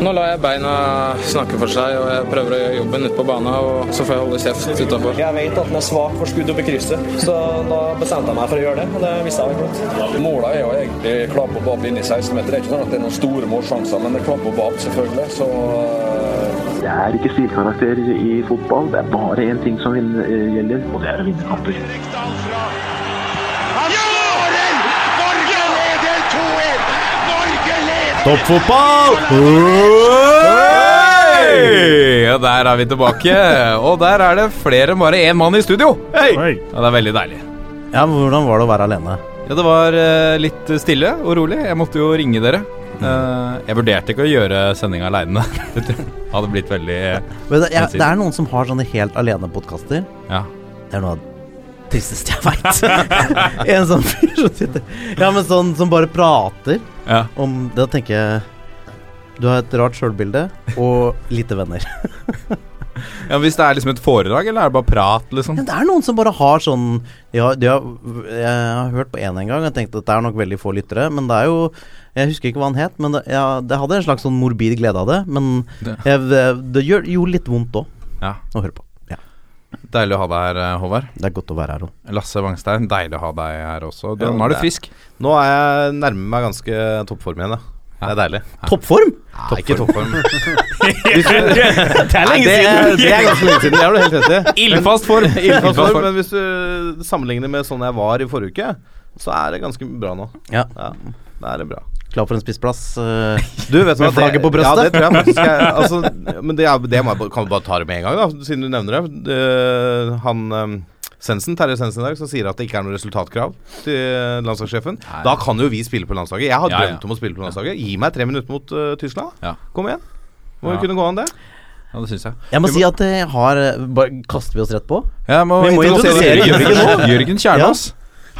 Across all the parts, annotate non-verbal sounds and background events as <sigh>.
Nå lar jeg beina snakke for seg, og jeg prøver å gjøre jobben ute på banen. Og så får jeg holde kjeft utafor. Jeg vet at den er svak for skudd over krysset, så da bestemte jeg meg for å gjøre det. Og det visste jeg vel godt. Målet er jo egentlig klabb og babb inn i 16-meter. Det er ikke sånn at det er noen store målsjanser, men det er klabb og babb, selvfølgelig. Så Det er ikke stilkarakter i fotball. Det er bare én ting som eh, gjelder, og det er å vinne kamper. Toppfotball! Og der er vi tilbake. Og der er det flere enn bare én mann i studio. Hei! Ja, det er veldig deilig. Ja, men Hvordan var det å være alene? Ja, det var eh, litt stille og rolig. Jeg måtte jo ringe dere. Eh, jeg vurderte ikke å gjøre sendinga aleine. <laughs> Det hadde blitt veldig Men det, jeg, det er noen som har sånne helt alene-podkaster. Ja. Det er noe av tristeste jeg veit. <laughs> en sånn fyr som sitter Ja, men sånn som bare prater ja. om Da tenker jeg Du har et rart sjølbilde og lite venner. <laughs> ja Hvis det er liksom et foredrag, eller er det bare prat, liksom? Ja, det er noen som bare har sånn ja, har, Jeg har hørt på én en gang og tenkte at det er nok veldig få lyttere, men det er jo Jeg husker ikke hva han het, men det, ja, det hadde en slags sånn morbid glede av det. Men Det- jeg, det, det gjør, gjorde litt vondt òg, Ja. å høre på. Deilig å ha deg her, eh, Håvard. det er godt å være her òg. Lasse Wangstein, deilig å ha deg her også. Du, Ja, nå er du frisk. Nå er jeg nærmer meg ganske toppform igjen, ja. Det er deilig. Toppform! Nei, ikke toppform. <laughs> Det er det, er, det er ganske lenge siden. Det har du helt rett i. <laughs> Ildfast form! Ildfast form, Men hvis du sammenligner med sånn jeg var i forrige uke, så er det ganske bra nå. Ja. Ja, det er bra. Klar for en spissplass. eh, <laughs> Du vet hva Med flagget på brøstet? Ja, det tror jeg faktisk er <laughs> altså, Men det, er, det må jeg, kan vi bare ta det med en gang, da, siden du nevner det. det han um, Sensen, Terje Sensen i dag, som sier at det ikke er noe resultatkrav til landslagssjefen. Da kan jo vi spille på landslaget. Jeg har Ja, ja. om å spille på landslaget. Gi meg tre minutter mot uh, Tyskland. Ja. Kom igjen. Må Ja. jo kunne gå an, det. Ja, det syns jeg. Jeg må si at jeg har eh, bare, Kaster vi oss rett på? Ja, må, Vi må introdusere Jørgen, Jørgen nå. Kjernås.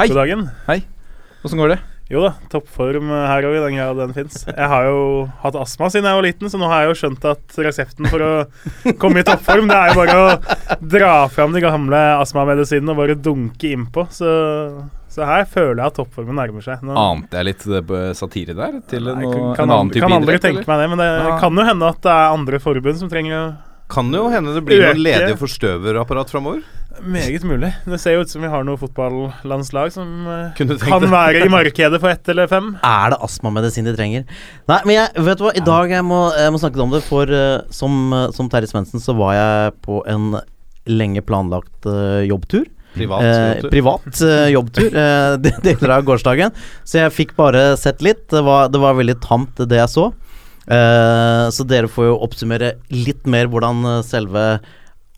Hei. God dagen. Åssen går det? Jo da, toppform her òg, i den grad den fins. Jeg har jo hatt astma siden jeg var liten, så nå har jeg jo skjønt at resepten for å komme i toppform, det er jo bare å dra fram de gamle astmamedisinene og bare dunke innpå. Så, så her føler jeg at toppformen nærmer seg. Nå, Ante jeg litt eh, satire der? Til Nei, noe, kan, en annen type kan aldri tenke meg det, men det Ja. kan jo hende at det er andre forbund som trenger å Kan jo hende det blir noen ledige forstøverapparat framover. Meget mulig. Det ser jo ut som vi har noe fotballandslag som eh, Kunne tenkt kan det. være i markedet for ett eller fem. Er det astmamedisin de trenger? Nei, men jeg, vet du hva, i dag jeg må jeg må snakke om det, for uh, som, eh, som Terje Svendsen så var jeg på en lenge planlagt uh, jobbtur. Privat. Eh, vet privat eh, jobbtur <laughs> eh, de- deler av gårsdagen. Så jeg fikk bare sett litt. Det var, det var veldig tamt, det jeg så. Eh, så dere får jo oppsummere litt mer hvordan eh, selve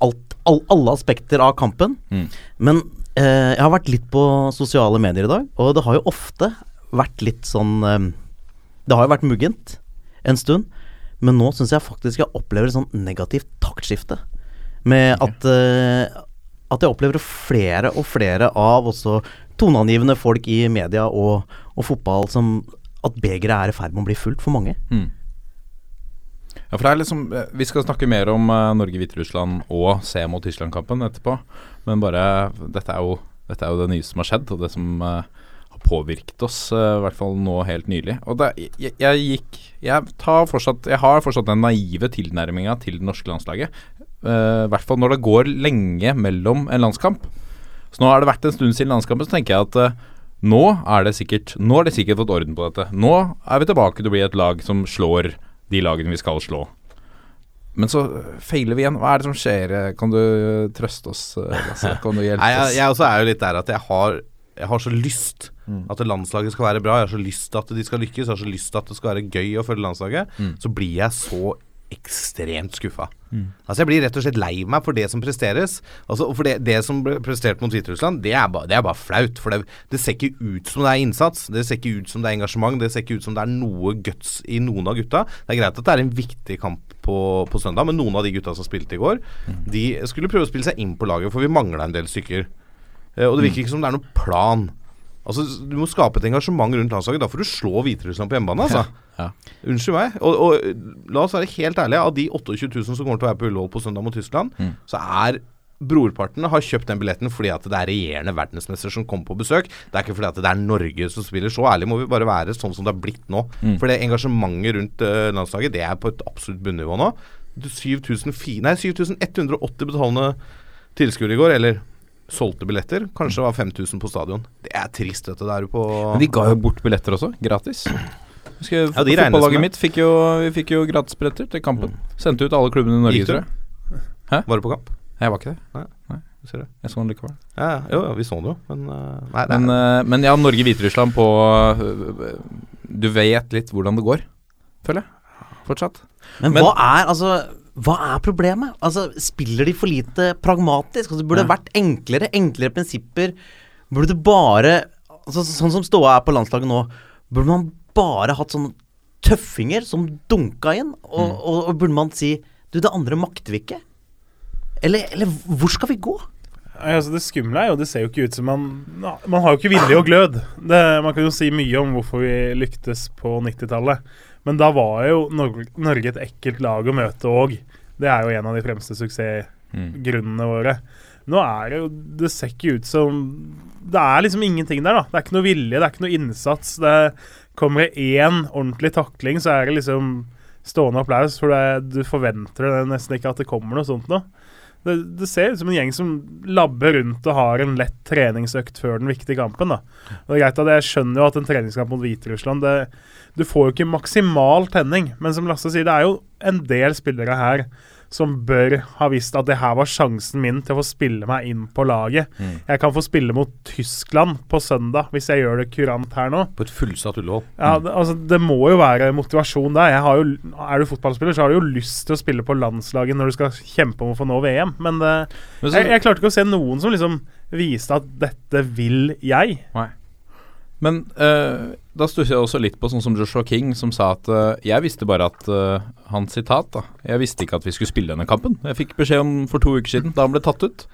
alt, all, alle aspekter av kampen. Mm. Men eh, jeg har vært litt på sosiale medier i dag, og det har jo ofte vært litt sånn eh, Det har jo vært muggent en stund, men nå syns jeg faktisk jeg opplever et sånn negativt taktskifte. Med at eh, At jeg opplever flere og flere av også toneangivende folk i media og, og fotball som At begeret er i ferd med å bli fullt for mange. Mm. Ja, for det er liksom eh, Vi skal snakke mer om eh, Norge-Hviterussland og se mot Tyskland-kampen etterpå. Men bare Dette er jo, dette er jo det nye som har skjedd, og det som uh, har påvirket oss, uh, i hvert fall nå helt nylig. Og det, jeg, jeg gikk Jeg fortsatt Jeg har fortsatt den naive tilnærminga til det norske landslaget. Uh, I hvert fall når det går lenge mellom en landskamp. Så nå har det vært en stund siden landskampen, så tenker jeg at nå er det sikkert Nå har de sikkert fått orden på dette. Nå er vi tilbake til å bli et lag som slår de lagene vi skal slå. Men så feiler vi igjen. Hva er det som skjer? Kan du trøste oss, <laughs> Lasse? Kan du hjelpe Nei, jeg, oss? jeg også er jo litt der at jeg har jeg har så lyst at landslaget skal være bra. Jeg har så lyst at de skal lykkes. Jeg har så lyst at det skal være gøy å følge landslaget. Så blir jeg så ekstremt skuffa. Altså Jeg blir rett og slett lei meg for det som presteres. Altså For det, det som ble prestert mot Hviterussland, det det er bare flaut. For det, det ser ikke ut som det er innsats. Det ser ikke ut som det er engasjement. Det ser ikke ut som det er noe guts i noen av gutta. Det er greit at det er en viktig kamp på, på søndag, men noen av de gutta som spilte i går, de skulle prøve å spille seg inn på laget, for vi mangla en del stykker. Eh, og det virker ikke som det er noen plan. Altså, Du må skape et engasjement rundt landslaget. Da får du slå Hviterussland på hjemmebane. Altså. Ja. Unnskyld meg. Og, og la oss være helt ærlige. Av de 28 000 som kommer til å være på Ullevål på søndag mot Tyskland, Mm. så er brorparten har kjøpt den billetten fordi at det er regjerende verdensmester som kommer på besøk. Det er ikke fordi at det er Norge som spiller. Så ærlig må vi bare være, sånn som det har blitt nå. Mm. For det engasjementet rundt eh, landslaget, det er på et absolutt bunnivå nå. Du, 7004 7180 betalende tilskuere i går, eller solgte billetter. Kanskje det var 5000 på stadion. Det er trist, dette er jo på Men de ga jo bort billetter også, gratis. Husker, Ja, de regnes Fotballaget med. mitt fikk jo, vi fikk jo gratisbilletter til kampen. Sendte ut alle klubbene i Norge, Gikk du? tror jeg. Var du på kamp? Jeg var ikke det. Nei. Ser du. Jeg så den likevel. Ja, ja, jo, ja, vi så den jo, men eh, Nei, Men, eh, men ja, Norge-Hviterussland på øh, Du vet litt hvordan det går, føler jeg. Fortsatt. Men, Men- hva er altså Hva er problemet? Altså Spiller de for lite pragmatisk? Altså, det vært enklere, enklere prinsipper. Burde det bare altså, Sånn som ståa er på landslaget nå, burde man bare hatt sånne tøffinger som dunka inn? Og, og, og burde man si Du, det andre makter vi ikke? Eller, eller hvor skal vi gå? Altså, det skumle er jo Det ser jo ikke ut som man Man har jo ikke vilje og glød. Det, man kan jo si mye om hvorfor vi lyktes på 90-tallet. Men da var jo Norge, et ekkelt lag å møte òg. Det er jo en av de fremste suksessgrunnene våre. Nå er det jo Det ser ikke ut som Det er liksom ingenting der, da. Det er ikke noe vilje, det er ikke noe innsats. Det kommer det én ordentlig takling, så er det liksom stående applaus, for det, du forventer det nesten ikke at det kommer noe sånt noe. Det, det ser ut som en gjeng som labber rundt og har en lett treningsøkt før den viktige kampen. da. Og det er greit at Jeg skjønner jo at en treningskamp mot Hviterussland Du får jo ikke maksimal tenning, men som Lasse sier, det er jo en del spillere her som bør ha visst at det her var sjansen min til å få spille meg inn på laget. Jeg kan få spille mot Tyskland på søndag hvis jeg gjør det kurant her nå. på et fullsatt Ullevål. Ja, det, altså, det må jo være motivasjon der. Jeg har jo, er du fotballspiller, så har du jo lyst til å spille på landslaget når du skal kjempe om å få nå VM, men det, Men så- jeg, jeg klarte ikke å se noen som liksom viste at dette vil jeg. Men uh, da stusser jeg også litt på sånn som Joshua King, som sa at uh, jeg visste bare at uh, Hans sitat, da Jeg visste ikke at vi skulle spille denne kampen. Jeg fikk beskjed om for to uker siden, da han ble tatt ut,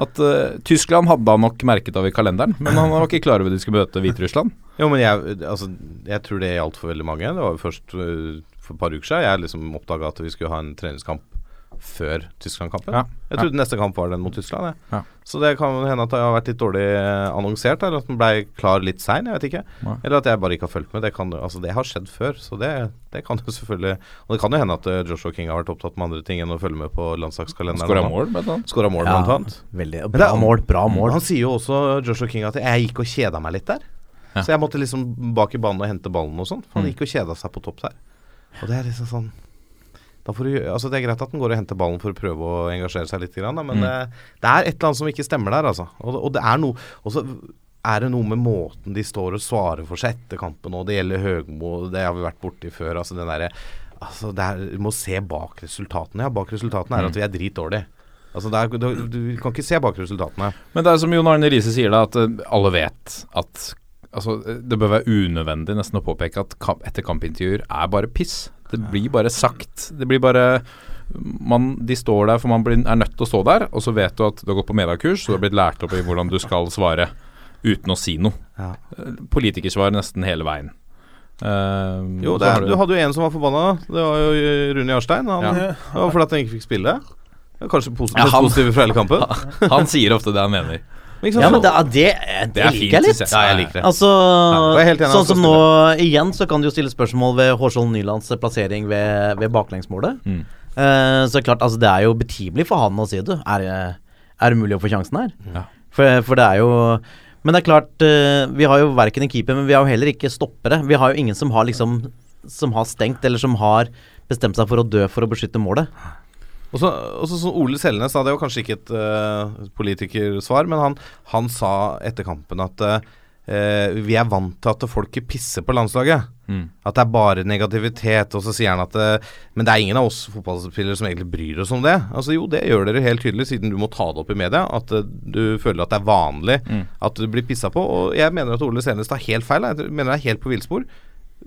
at Tyskland hadde han nok merket av i kalenderen, men han var ikke klar over at de skulle møte Hviterussland. Jo, men jeg, altså, jeg tror det gjaldt for veldig mange. Det var jo først for et par uker siden jeg liksom oppdaga at vi skulle ha en treningskamp før Tyskland-kampen. Ja, Jeg trodde neste kamp var den mot Tyskland. Ja. Så det kan hende at det har vært litt dårlig eh, annonsert, eller at den ble klar litt sein. Jeg vet ikke. Nei. Eller at jeg bare ikke har fulgt med. Det, kan, altså, det har skjedd før, så det, det kan jo selvfølgelig Og det kan jo hende at eh, Joshua King har vært opptatt med andre ting enn å følge med på landslagskalenderen. Skåra mål, blant annet. Skåra mål, blant annet. Veldig Bra er- mål, bra mål. Han sier jo også, Joshua King, at jeg gikk og kjeda meg litt der. Ja. Så jeg måtte liksom bak i banen og hente ballen og sånn. Han Mm. gikk og kjeda seg på topp der. Og det er liksom sånn du, altså Det er greit at den går og henter ballen for å prøve å engasjere seg litt, men Mm. det, det er et eller annet som ikke stemmer der, altså. Og, og det er noe Og så er det noe med måten de står og svarer for seg etter kampen og Det gjelder Høgmo, det har vi vært borti før. Altså den derre Altså, det er, du må se bak resultatene. Ja, bak resultatene er Mm. at vi er dritdårlige. Altså, er, du, du kan ikke se bak resultatene. Men det er som Jon Arne Riise sier, da, at øh, alle vet at Altså, det bør være unødvendig nesten å påpeke at kamp, etter kampintervjuer er bare piss. Det blir bare sagt. Det blir bare man, De står der for man blir, er nødt til å stå der, og så vet du at du har gått på mediekurs, så du har blitt lært opp i hvordan du skal svare uten å si noe. Ja. Politikersvar nesten hele veien. Uh, Jo, det du hadde jo en som var forbanna. Det var jo Rune Jarstein. Han, Ja. Det var fordi at han ikke fikk spille. Kanskje positivt, Ja, han- positive fra hele kampen. <laughs> Han sier ofte det han mener. Sant? Ja, men det, det, det, Det er liker fint, jeg litt. ja, jeg liker det. Altså, jeg enig, sånn som nå igjen, så kan du jo stille spørsmål ved Hårsvold Nylands plassering ved, ved baklengsmålet. Mm. Uh, så klart, altså det er jo betimelig for han å si det. Er, er det mulig å få sjansen her? Ja. For, for det er jo Men det er klart, uh, vi har jo verken en keeper, men vi har jo heller ikke stoppere. Vi har jo ingen som har liksom Som har stengt, eller som har bestemt seg for å dø for å beskytte målet. Og så, og så Ole Selnes da, det var kanskje ikke et uh, politikersvar, men han, han sa etter kampen at uh, vi er vant til at folk ikke pisser på landslaget. Mm. At det er bare negativitet. Og så sier han at uh, Men det er ingen av oss fotballspillere som egentlig bryr oss om det. Altså Jo, det gjør dere helt tydelig, siden du må ta det opp i media. At du føler at det er vanlig Mm. at du blir pissa på. Og jeg mener at Ole Selnes tar helt feil. Jeg mener det er helt på villspor.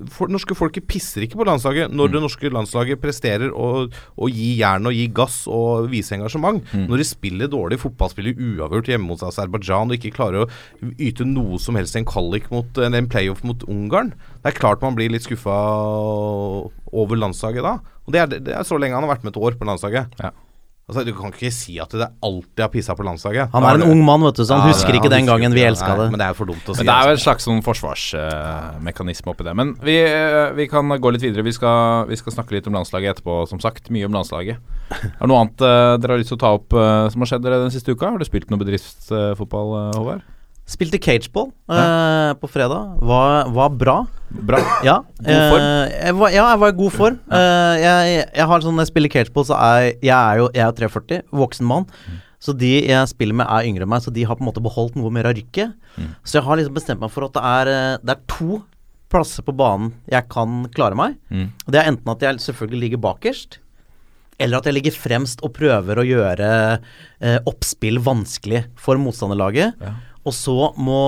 For, norske folket pisser ikke på landslaget når det norske landslaget presterer å å gi jern og gi gass og vise engasjement. Når de spiller dårlig fotball, spiller uavgjort hjemme mot Aserbajdsjan og ikke klarer å yte noe som helst i en kvalik mot en playoff mot Ungarn, det er klart man blir litt skuffa over landslaget da. Og det er, det er så lenge han har vært med et år på landslaget. Ja. Altså, Du kan ikke si at det alltid har pissa på landslaget. Han er en ung mann, vet du, så han Ja, husker det- ikke den husker gangen vi elska det. Men det er jo for dumt å si. Men det er jo en slags sånn forsvarsmekanisme oppi det. Men vi, eh, vi kan gå litt videre. Vi skal, vi skal snakke litt om landslaget etterpå, som sagt. Mye om landslaget. Er det noe annet uh, dere har lyst til å ta opp eh, som har skjedd dere den siste uka? Har du spilt noe bedriftsfotball, uh, Håvard? Spilte cageball eh, på fredag. Var, var bra. Bra. <laughs> Ja. God form? eh, jeg var, ja, jeg var i god form. Eh, jeg, jeg har sånn Når jeg spiller cageball, så er jeg er jo jeg er 43, voksen mann. Så de jeg spiller med, er yngre enn meg, så de har på en måte beholdt noe mer av rykket. Så jeg har liksom bestemt meg for at det er, eh, det er to plasser på banen jeg kan klare meg. Mm. Og Det er enten at jeg selvfølgelig ligger bakerst, eller at jeg ligger fremst og prøver å gjøre eh, oppspill vanskelig for motstanderlaget. Og så må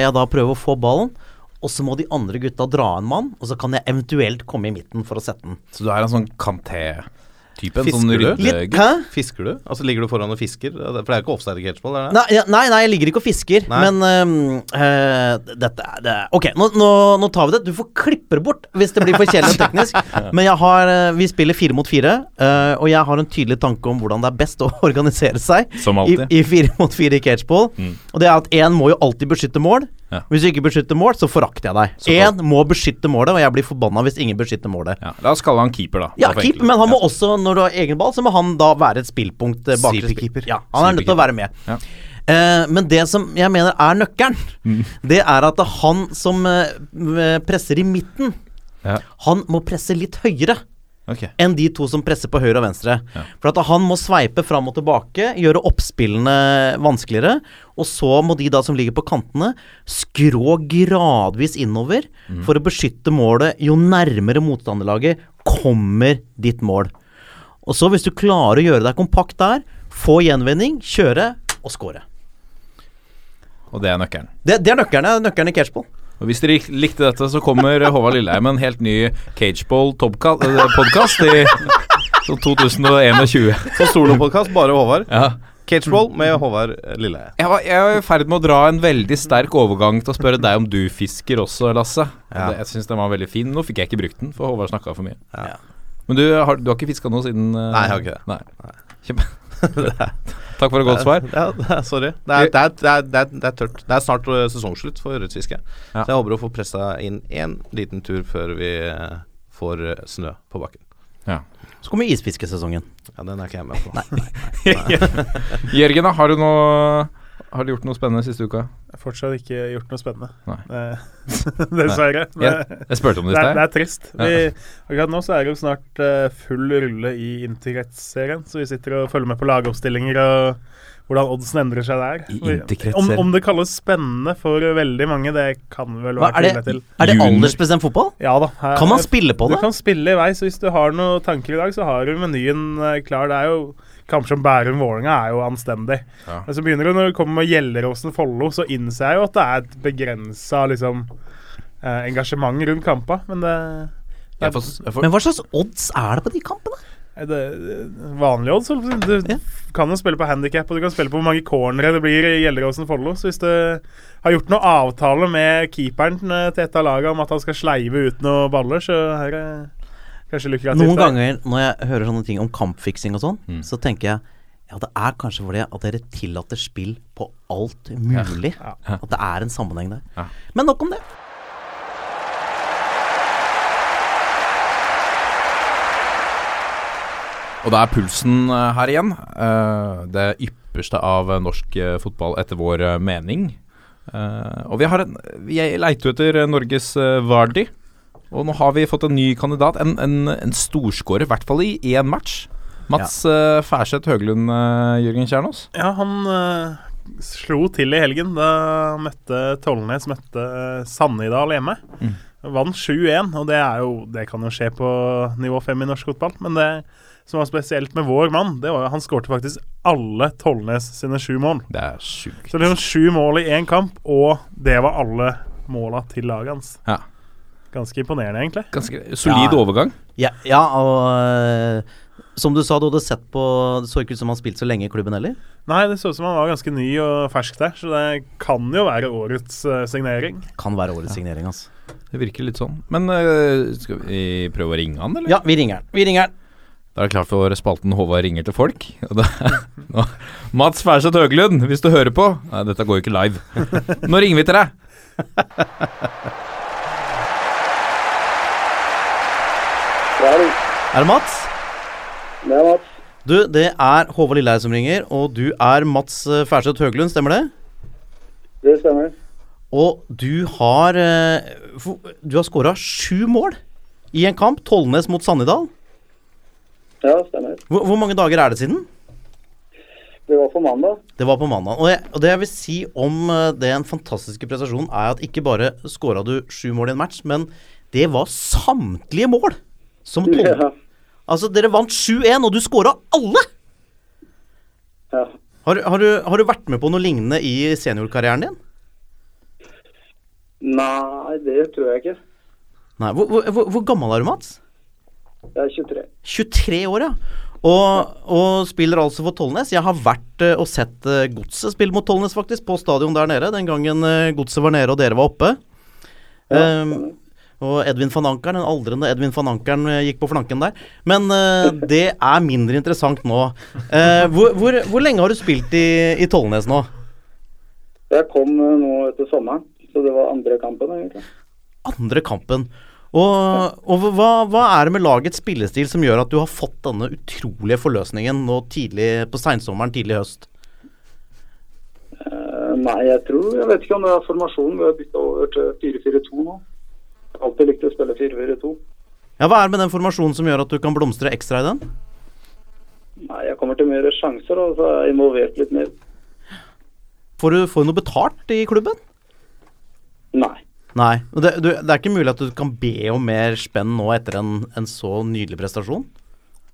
jeg da prøve å få ballen, og så må de andre gutta dra en mann, og så kan jeg eventuelt komme i midten for å sette den. Så du er en sånn Kanté-type? En Fisker sånn du? ryddegutt? Fisker du? Altså Ligger du foran og fisker? For det er jo ikke offside catchball? det? Nei, nei, nei, jeg ligger ikke og fisker, Nei. men øhm, øh, dette det Ok, nå, nå, nå tar vi det. Du får klippe det bort hvis det blir for kjedelig teknisk. <laughs> Men jeg har øh, Vi spiller fire mot fire, øh, og jeg har en tydelig tanke om hvordan det er best å <laughs> organisere seg Som i, i fire mot fire i catchball. Mm. Og det er at én må jo alltid beskytte mål. Ja. Hvis du ikke beskytter mål, så forakter jeg deg. Én må beskytte målet, og jeg blir forbanna hvis ingen beskytter målet. Ja, la oss kalle han keeper, da. Ja, keeper, men han må Ja. også, når du har egen ball, så må han da være et spillpunkt eh. Sweeper-keeper. Ja, han er nødt til å være med. Ja. Eh, men det som jeg mener er nøkkelen, Mm. det er at han som eh, presser i midten, Ja. han må presse litt høyere Ok. enn de to som presser på høyre og venstre. Ja. For at han må sveipe fram og tilbake, gjøre oppspillene vanskeligere. Og så må de da som ligger på kantene, skrå gradvis innover Mm. for å beskytte målet jo nærmere motstanderlaget kommer ditt mål. Og så, hvis du klarer å gjøre deg kompakt der, få gjenvinning, kjøre og score. Og det er nøkkelen. Det, det er nøkkelen, nøkkelen i catchball. Og Hvis dere likte dette, så kommer Håvard Lilleheim med en helt ny Cageball-podkast i sånn 2021. Så solopodkast, bare Håvard. Ja. Cageball med Håvard Lilleheie. Jeg var, jeg var i ferd med å dra en veldig sterk overgang til å spørre deg om du fisker også, Lasse. Ja. Det, jeg syns den var veldig fin. Nå fikk jeg ikke brukt den, for Håvard snakka for mye. Ja. Men du har, du har ikke fiska noe siden uh, Nei, jeg har ikke det. Nei. Kjempe. <laughs> Takk for et godt svar. Ja, sorry. Det er, det, er, det, er, det, er, det er tørt. Det er snart uh, sesongslutt for ørretfiske. Ja. Så jeg håper å få pressa inn én liten tur før vi uh, får uh, snø på bakken. Ja. Så kommer isfiskesesongen. Ja, Den er ikke jeg med på. Nei. <laughs> Jørgen, da, har du noe Har du gjort noe spennende siste uka? Jeg har fortsatt ikke gjort noe spennende. Nei. <laughs> Dessverre. Jeg, jeg spurte om det i Det er, det er trist. Vi, akkurat nå så er det jo snart eh, full rulle i Interkrets-serien, så vi sitter og følger med på lagoppstillinger og hvordan oddsen endrer seg der. I Om, om det kalles spennende for veldig mange, det kan vel Hva, være er, det, til. er det aldersbestemt fotball? Ja da. her- Kan man spille på Du det? kan spille i vei, så hvis du har noen tanker i dag, så har du menyen eh, klar. Det er jo Kamper som Bærum-Vålerenga er jo anstendig. Ja. Men så begynner det når det kommer med Gjelleråsen-Follo, så innser jeg jo at det er et begrensa liksom, eh, engasjement rundt kampa. Men det, Jeg får, jeg får, Men hva slags odds er det på de kampene? er det det- vanlige odds. Du Ja. kan jo spille på handikap, og du kan spille på hvor mange cornere det blir i Gjelleråsen-Follo. Så hvis du har gjort noen avtale med keeperen eh, til et av lagene om at han skal sleive ut noen baller, så her er det kanskje lukrativt. Noen der. ganger når jeg hører sånne ting om kampfiksing og sånn, Mm. så tenker jeg ja, det er kanskje fordi at dere tillater spill på alt mulig. Ja. At det er en sammenheng der. Ja. Men nok om det. Og det er pulsen eh, her igjen. Eh, det ypperste av eh, norsk fotball etter vår mening. Eh, og vi har en Vi leiter etter Norges Vardi. Og nå har vi fått en ny kandidat. En, en, en storskårer, i hvert fall i én match. Mats ja. Færseth Høglund, uh, Jørgen Kjernås. Ja, han uh, slo til i helgen da møtte Tollnes møtte uh, Sannidal hjemme. Mm. Vant 7-1, og det er jo Det kan jo skje på nivå 5 i norsk fotball. Men det som var spesielt med vår mann, det var jo han skårte faktisk alle Tollnes sine sju mål. Det er sjukt. Så det var sju mål i én kamp, og det var alle måla til laget hans. Ja. Ganske imponerende, egentlig. Ganske solid Ja. overgang. Ja, ja og uh, som du sa, du hadde sett på Det så ikke ut som han spilte så lenge i klubben heller. Nei, det så ut som han var ganske ny og fersk der, så det kan jo være årets uh, signering. Kan være årets signering, altså. Det virker litt sånn. Men uh, skal vi prøve å ringe han, eller? Ja, vi ringer han. Vi ringer han. Da er det klart for spalten Håvard ringer til folk. <laughs> Og da, nå, Mats Færseth Høglund, hvis du hører på Nei, dette går jo ikke live. <laughs> Nå ringer vi til deg! <laughs> Er det Mats? Det er Mats. Du, det er Håvard Lilleheie som ringer, og du er Mats eh, Færseth Høglund, stemmer det? Det stemmer. Og du har eh, Du har skåra sju mål i en kamp. Tollnes mot Sannidal. Ja, stemmer. Hvor, hvor mange dager er det siden? Det var på mandag. Det var på mandag. Og, jeg, og det jeg vil si om eh, den fantastiske prestasjonen, er at ikke bare skåra du sju mål i en match, men det var samtlige mål som tolv. Ja. Altså, dere vant 7-1, og du skåra alle! Ja. Har, har, du, har du vært med på noe lignende i seniorkarrieren din? Nei, det tror jeg ikke. Nei. Hvor, hvor, hvor, gammel er du, Mats? Jeg er 23. 23 år, ja. Og, og spiller altså for Tollnes. Jeg har vært eh, og sett uh, Godset spille mot Tollnes, faktisk, på stadion der nede. Den gangen uh, Godset var nede og dere var oppe. Ja, Um, og Edvin van Ankeren, den aldrende Edvin van Ankeren, eh, gikk på flanken der. Men uh, det er mindre interessant nå. Uh, hvor, hvor, hvor lenge har du spilt i, i Tollnes nå? Jeg kom nå etter sommeren, så det var andre kampen egentlig. Andre kampen. Og, og hva, hva er det med lagets spillestil som gjør at du har fått denne utrolige forløsningen nå tidlig på seinsommeren, tidlig høst? Uh, nei, jeg tror Jeg vet ikke om det er formasjonen. Vi har bytta over til 4-4-2 nå. Jeg alltid likt å spille 4-4-2. Ja, Hva er det med den formasjonen som gjør at du kan blomstre ekstra i den? Nei, jeg kommer til mer sjanser, og så er jeg involvert litt mer. Får du, får du noe betalt i klubben? Nei. Nei. Det, du, det er ikke mulig at du kan be om mer spenn nå etter en, en så nydelig prestasjon?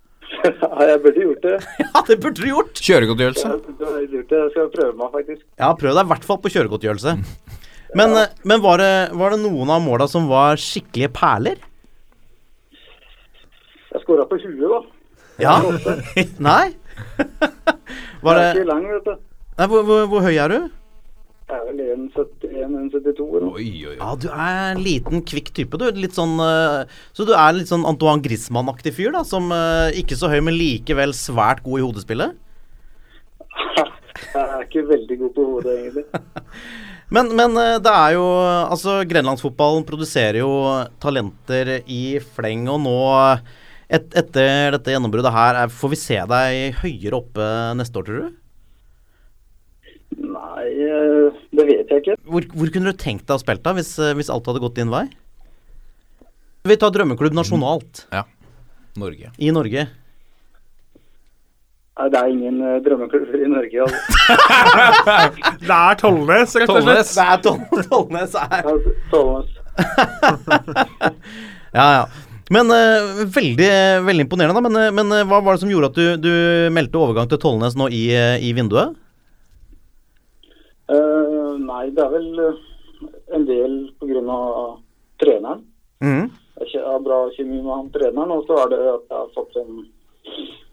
<laughs> Nei, jeg burde gjort det. <laughs> Ja, det burde du gjort! Kjøregodtgjørelse? Jeg, det. jeg skal prøve meg, faktisk. Ja, prøv deg i hvert fall på kjøregodtgjørelse. <laughs> Men, eh, men var, det, var det noen av måla som var skikkelige perler? Jeg skåra på huet, da. Ja? <laughs> Nei? <laughs> Var Jeg er det ikke lang, vet du. Nei, hvor, hvor, hvor høy er du? Jeg er vel 1,71-1,72 eller. Oi, oi, oi. Ja, du er en liten, kvikk type, du. Litt sånn eh, Så du er litt sånn Antoine Griezmann-aktig fyr, da. Som eh, ikke så høy, men likevel svært god i hodespillet. <laughs> Jeg er ikke veldig god på hodet, egentlig. Men, men eh, det er jo Altså, grenlandsfotballen produserer jo talenter i fleng, og nå et, etter dette gjennombruddet her, er- får vi se deg høyere oppe neste år, tror du? Nei, eh, det vet jeg ikke. Hvor, hvor kunne du tenkt deg å spille da, hvis, eh, hvis alt hadde gått din vei? Vi tar drømmeklubb nasjonalt Ja. Norge. i Norge. Det er ingen uh, drømmeklubber i Norge. Altså. <laughs> Det er Tollnes, rett og slett. Tollnes. Det er Tollnes er Altså, Tollnes. <laughs> Ja, ja. Men uh, veldig, veldig imponerende, da. Men, uh, men uh, hva var det som gjorde at du, du meldte overgang til Tollnes nå i, eh, i vinduet? Eh, nei, det er vel eh, en del av treneren. Mm. Jeg har bra kjemi med han treneren, og så er det at jeg har fått jeg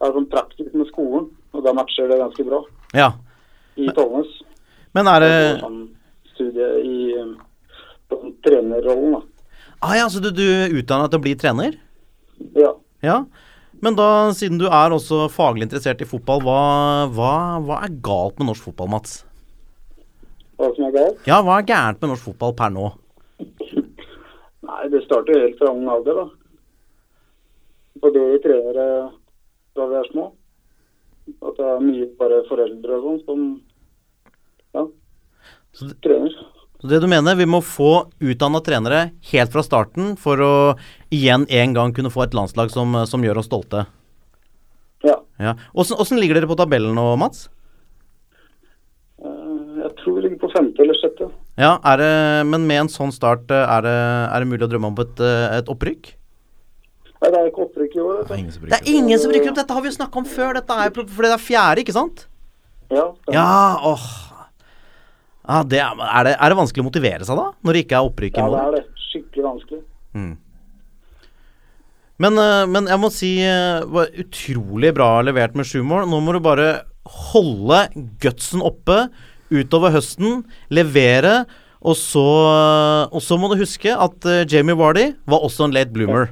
har sånn praksis med skolen, og da matcher det ganske bra Ja. i Tollnes. Men er det sånn studie i eh, sånn trenerrollen, da. Ah ja, så du, du er utdanna til å bli trener? Ja. Ja. Men da, siden du er også faglig interessert i fotball, hva, hva, hva er galt med norsk fotball, Mats? Hva som er galt? Ja, hva er gærent med norsk fotball per nå? <laughs> Nei, det starter jo helt fra ung alder, da. På det vi da vi er små. At det er mye bare foreldre og sånn som ja, trener. Så det du mener, vi må få utdanna trenere helt fra starten for å igjen en gang kunne få et landslag som, som gjør oss stolte? Ja. Ja. Åssen ligger dere på tabellen nå, Mats? Eh, Jeg tror vi ligger på femte eller sjette. Ja, er det, Men med en sånn start, eh, er det, er det mulig å drømme om et, eh, et opprykk? Nei, det er ikke opprykk i år. Det er Ingen som Det er ingen som rykker opp! Dette har vi jo snakka om før. Dette er fordi det er fjerde, ikke sant? Ja. Ja, åh. Ja, det er, er, det, er det vanskelig å motivere seg da, når det ikke er opprykk i ja, det er det. Skikkelig vanskelig. Men, eh, men jeg må si eh, var utrolig bra levert med sju mål. Nå må du bare holde gutsen oppe utover høsten, levere, og så, og så må du huske at eh, Jamie Vardy var også en late bloomer.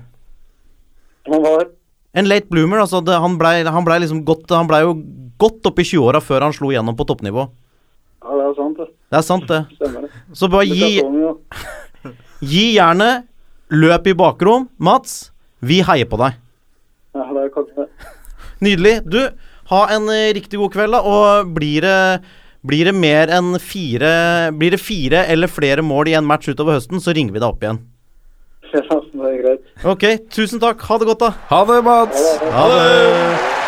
Han var En late bloomer. Altså det, han blei han ble liksom godt Han blei jo godt opp i 20-åra før han slo gjennom på toppnivå. Ja, det er sant, det. Det er sant, det. Stemmer det. Så bare gi, sånn, <laughs> gi jernet. Løp i bakrom. Mats, vi heier på deg. Ja, det er kanskje det. <laughs> Nydelig. Du, ha en eh, riktig god kveld, da. Og blir det, blir det mer enn fire Blir det fire eller flere mål i en match utover høsten, så ringer vi deg opp igjen. <laughs> Ja, det er greit. Ok, tusen takk. Ha det godt, da. Ha det, Mats! Ha det.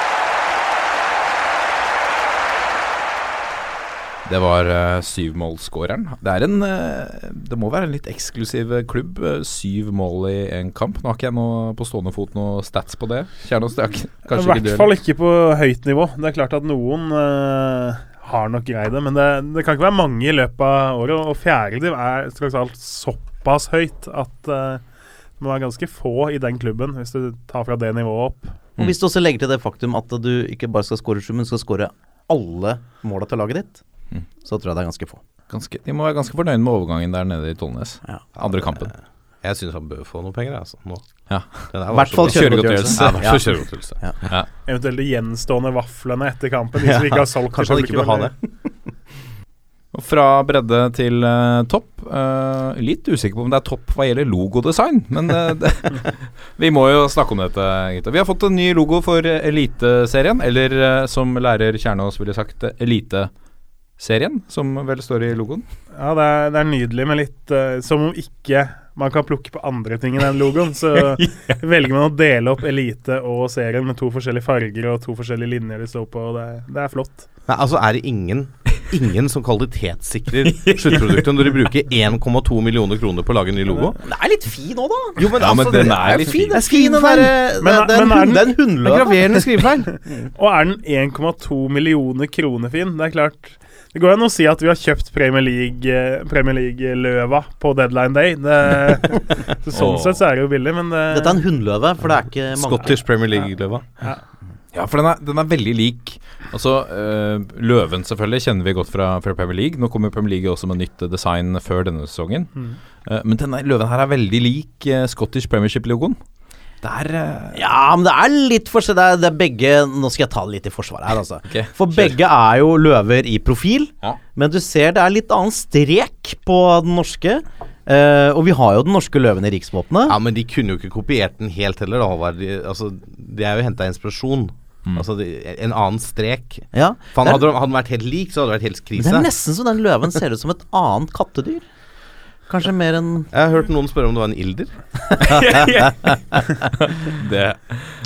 Det var uh, syvmålsskåreren. Det er en eh, Det må være en litt eksklusiv klubb. Uh, syv mål i en kamp. Nå har ikke jeg noe på stående fot noe stats på det. Kjernos, det er ikke, I hvert fall ikke på høyt nivå. Det er klart at noen uh, har nok greid det, men det, det kan ikke være mange i løpet av året. Og fjerdediv er tross alt såpass høyt at eh, det må være ganske få i den klubben, hvis du tar fra det nivået opp. Og Hvis du også legger til det faktum at du ikke bare skal skåre sju, men skal skåre alle måla til laget ditt, Mm. så tror jeg det er ganske få. Ganske, de må være ganske fornøyd med overgangen der nede i Tollnes. Ja. Andre kampen. Jeg syns han bør få noe penger, altså. Nå. Ja. Er I hvert fall så- kjøregodtgjørelse. Ja, kjøregodtgjørelse. Ja. Ja. Eventuelt de gjenstående vaflene etter kampen. De som ikke har solgt Kanskje han ikke bør ha det. <laughs> Fra bredde til uh, topp. Eh, litt usikker på om det er topp hva gjelder logodesign, men uh, <laughs> det, vi må jo snakke om dette, gutta. Vi har fått en ny logo for Eliteserien, eller uh, som lærer Kjernås ville sagt, Eliteserien, som vel står i logoen. Ja, det er, det er nydelig, men litt som om ikke man kan plukke på andre ting i den logoen. Så <laughs> <laughs> velger man å dele opp elite og serien med to forskjellige farger og to forskjellige linjer de står på. og Det, det er flott. Nei, altså er det ingen Ingen som kvalitetssikrer <laughs> sluttproduktet når de bruker 1,2 millioner kroner på å lage en ny logo? Den er litt fin òg, da. Jo, men, Ja, men altså, den det er litt fin. Det er fin, den det, er en men er det er en Det er graverende skrivefeil. <laughs> Og er den 1,2 millioner kroner fin? Det er klart Det går an å si at vi har kjøpt Premier League-løva Premier League-løva på deadline day. Det, <laughs> så sånn oh. sett så er det jo billig, men det, Dette er en hundløve, for det er ikke mange Scottish Premier League-løva. Ja, for den er, den er veldig lik. Altså, øh, Løven selvfølgelig kjenner vi godt fra, fra Premier League. Nå kommer Premier League også med nytt design før denne sesongen. Eh, men denne løven her er veldig lik uh, Scottish Premiership-logoen. Det er uh... Ja, men det er litt forskjell. Det er, det er begge Nå skal jeg ta det litt i forsvaret her, altså. <laughs> okay, For kjør. begge er jo løver i profil, Ja. men du ser det er litt annen strek på den norske. Uh, og vi har jo den norske løven i riksvåpenet. Ja, men de kunne jo ikke kopiert den helt heller, da. Håvard. De, altså, det er jo henta inspirasjon. Altså en annen strek. Ja. For han er- hadde, den- hadde den vært helt lik, så hadde det vært helt Det er nesten så den løven ser ut som et annet kattedyr. Kanskje mer enn Jeg har hørt noen spørre om det var en ilder. <laughs> det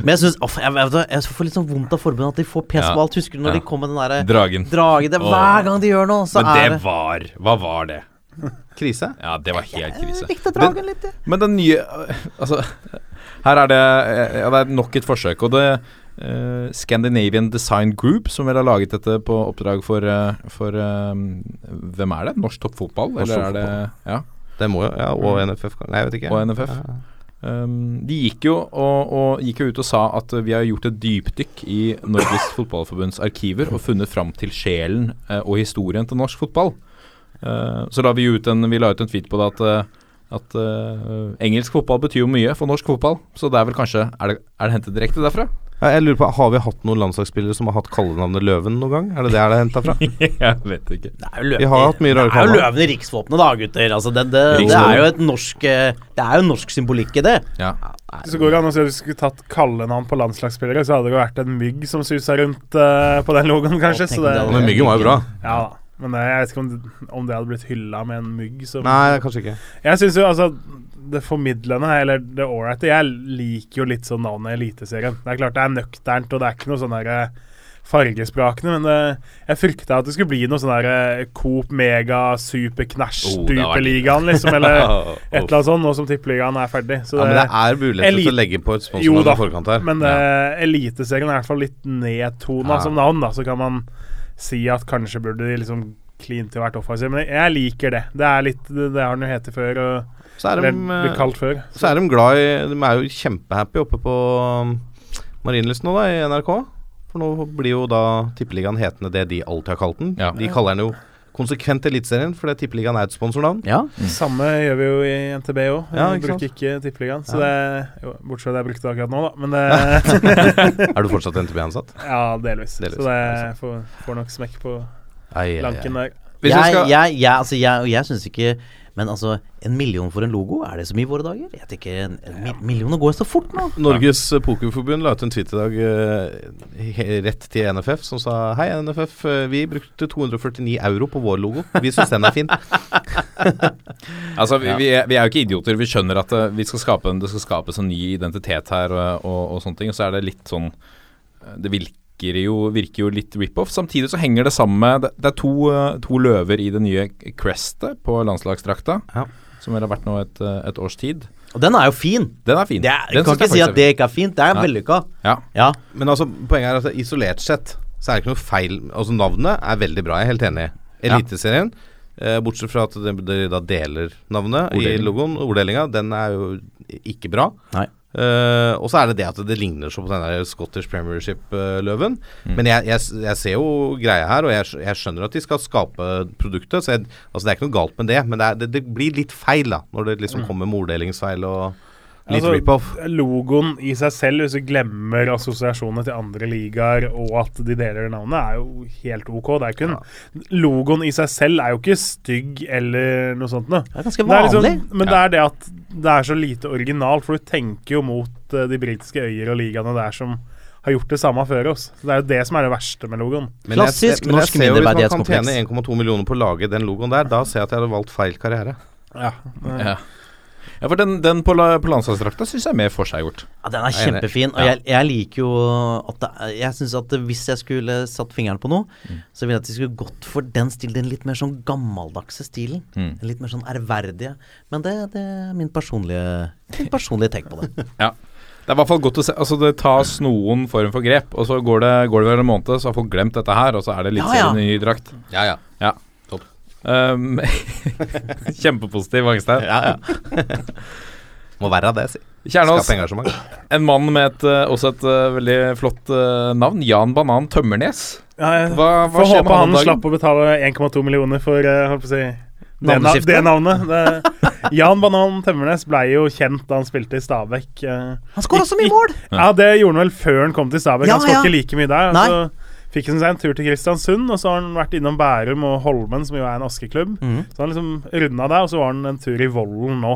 Men jeg syns jeg, jeg, jeg får litt sånn vondt av forbundet at de får pes på alt. Husker du når Ja. de kom med den derre Dragen. dragen? Det, hver gang de gjør noe, så Men er det det var Hva var det? Krise. Ja, det var helt krise. Jeg likte dragen litt, jeg. Men den nye øh, Altså, her er det øh, Ja, det er nok et forsøk. Og det øh, Scandinavian Design Group, som vel har laget dette på oppdrag for, uh, for øh, Hvem er det? Norsk toppfotball? Norsk Eller er det Ja. Det må jo Ja, og NFF. Nei, jeg vet ikke. Og NFF. Ja. Um, de gikk jo, og, og gikk jo ut og sa at uh, vi har gjort et dypdykk i Norges Fotballforbunds arkiver og funnet fram til sjelen uh, og historien til norsk fotball. Uh, så la vi ut en, vi la ut en tweet på det at, uh, at uh, engelsk fotball betyr jo mye for norsk fotball. Så det er vel kanskje Er det, er det hentet direkte derfra? Ja, Jeg lurer på, Har vi hatt noen landslagsspillere som har hatt kallenavnet Løven noen gang? Er det det er henta fra? <laughs> Jeg vet ikke. Det er jo løven, Vi har hatt mye rare det er jo løven i riksvåpenet, da, gutter. Altså, det, det, det er jo et norsk eh, Det er jo norsk symbolikk i det. Ja. Så går det an å si at vi skulle tatt kallenavn på landslagsspillere, så hadde det jo vært en mygg som susa rundt uh, på den logoen, kanskje. Så det, det Men Myggen var jo bra. ja da. Men eh, jeg vet ikke om det, om det hadde blitt hylla med en mygg. Som, Nei, kanskje ikke. Jeg syns jo altså det formidlende, eller det ålreite Jeg liker jo litt sånn navnet Eliteserien. Det er klart det er nøkternt, og det er ikke noe sånn derre fargesprakende, men det, jeg frykta at det skulle bli noe sånn der Coop Mega Super Knæsj Oh, det liksom, eller <laughs> et eller annet sånt, nå som Tippeligaen er ferdig. Så Ja, men det er muligheter til å legge på et sponsornavn i forkant her. men eh, Eliteserien er i hvert fall litt nedtona Ja. som navn, da. Så kan man si at kanskje burde de liksom klint til å vært offensiv. Men jeg liker det. Det er litt Det, det har den jo hett før, og Så er de, eh, før. så er de glad i De er jo kjempehappy oppe på um, Marienlyst nå, da, i NRK. For nå blir jo da Tippeligaen hetende det de alltid har kalt den. Ja. De kaller den jo konsekvent Eliteserien, fordi Tippeligaen er et sponsornavn. Ja. Samme gjør vi jo i NTB òg. Ja, vi sant? bruker ikke Tippeligaen. Så det jo, Bortsett fra det jeg brukte akkurat nå, da. Men det <laughs> Er du fortsatt <laughs> NTB-ansatt? Ja, delvis. Delvis, Så det får, får nok smekk på Ai, ai, ai. lanken der. Hvis Jeg, skal- jeg, jeg, altså, jeg, jeg syns ikke Men altså, en million for en logo, er det så mye i våre dager? Jeg tenker, en, en mi- Millioner går jo så fort nå. Norges eh, Pokerforbund la ut en tweet i dag eh, rett til NFF som sa Hei, NFF, eh, vi brukte 249 euro på vår logo. Vi syns den er fin. <laughs> Altså, vi, vi, er, vi er jo ikke idioter. Vi skjønner at uh, vi skal skape en, det skal skapes en ny identitet her og, og, og sånne ting. Og så er det litt sånn Det virker jo, virker jo litt rip-off. Samtidig så henger det sammen med Det, er to, eh, to løver i det nye crestet på landslagsdrakta. Ja. Som vel har vært nå et, eh, et års tid. Og den er jo fin. Den er fin. Det er, Den kan ikke si at det ikke er fint. Det er vellykka. Ja. Ja. Men altså, poenget er at isolert sett så er det ikke noe feil Altså, navnet er veldig bra, jeg er helt enig. Eliteserien, Ja. bortsett fra at dere da deler navnet i Orddeling. logoen, orddelinga, den er jo ikke bra. Nei. Eh, og så er det det at det ligner så på den der Scottish Premiership-løven. Men jeg, jeg, jeg ser jo greia her, og jeg, jeg skjønner at de skal skape produktet. Så altså det er ikke noe galt med det, men det, er, det, det blir litt feil da når det liksom kommer med orddelingsfeil og litt Altså, rip-off. Logoen i seg selv, hvis du glemmer assosiasjonene til andre ligaer og at de deler navnet, er jo helt ok. Det er kun, ja. Logoen i seg selv er jo ikke stygg eller noe sånt noe. Det er ganske Det er liksom, men det er det at det er så lite originalt, for du tenker jo mot uh, de britiske øyer og ligaene der som har gjort det samme før oss. Så Det er jo det som er det verste med logoen. Men jeg, Klassisk men jeg norsk ser jo hvis man kan tjene 1,2 millioner på å lage den logoen der, da ser jeg at jeg hadde valgt feil karriere. Ja, Ja. Ja, for den, den på, la, på landslagsdrakta syns jeg er mer forseggjort. Ja, den er kjempefin, og jeg, jeg liker jo at det, Jeg syns at hvis jeg skulle satt fingeren på noe, så ville jeg at de skulle gått for den stilen. Den litt mer sånn gammeldagse stilen. Mm. Den litt mer sånn ærverdige. Men det, det er min personlige Min personlige tenk på det. <laughs> Ja. Det er i hvert fall godt å se Altså Det tas noen form for grep, og så går det, går det vel en måned, så har folk glemt dette her, og så er det litt Ja, ja. ny drakt. Ja, ja. Ja. Um, <laughs> kjempepositiv, Angstein. ja, ja. <laughs> Må være det, si. Kjernås, en mann med et, eh, også et eh, veldig flott uh, navn. Jan Banan Tømmernes. Ja, Hva, hva får skjer håpe med han slapp å betale 1,2 millioner for uh, å si, det, na det navnet. Det, Jan Banan Tømmernes ble jo kjent da han spilte i Stabæk. Han skåra så mye mål! Ja, det gjorde han vel før han kom til Stabæk. Ja, han skåra ja. ikke like mye der. Nei. Fikk han seg en tur til Kristiansund, og så har han vært innom Bærum og Holmen, som jo er en askeklubb. Mm. Så han liksom runda der, og så var han en tur i Vollen nå.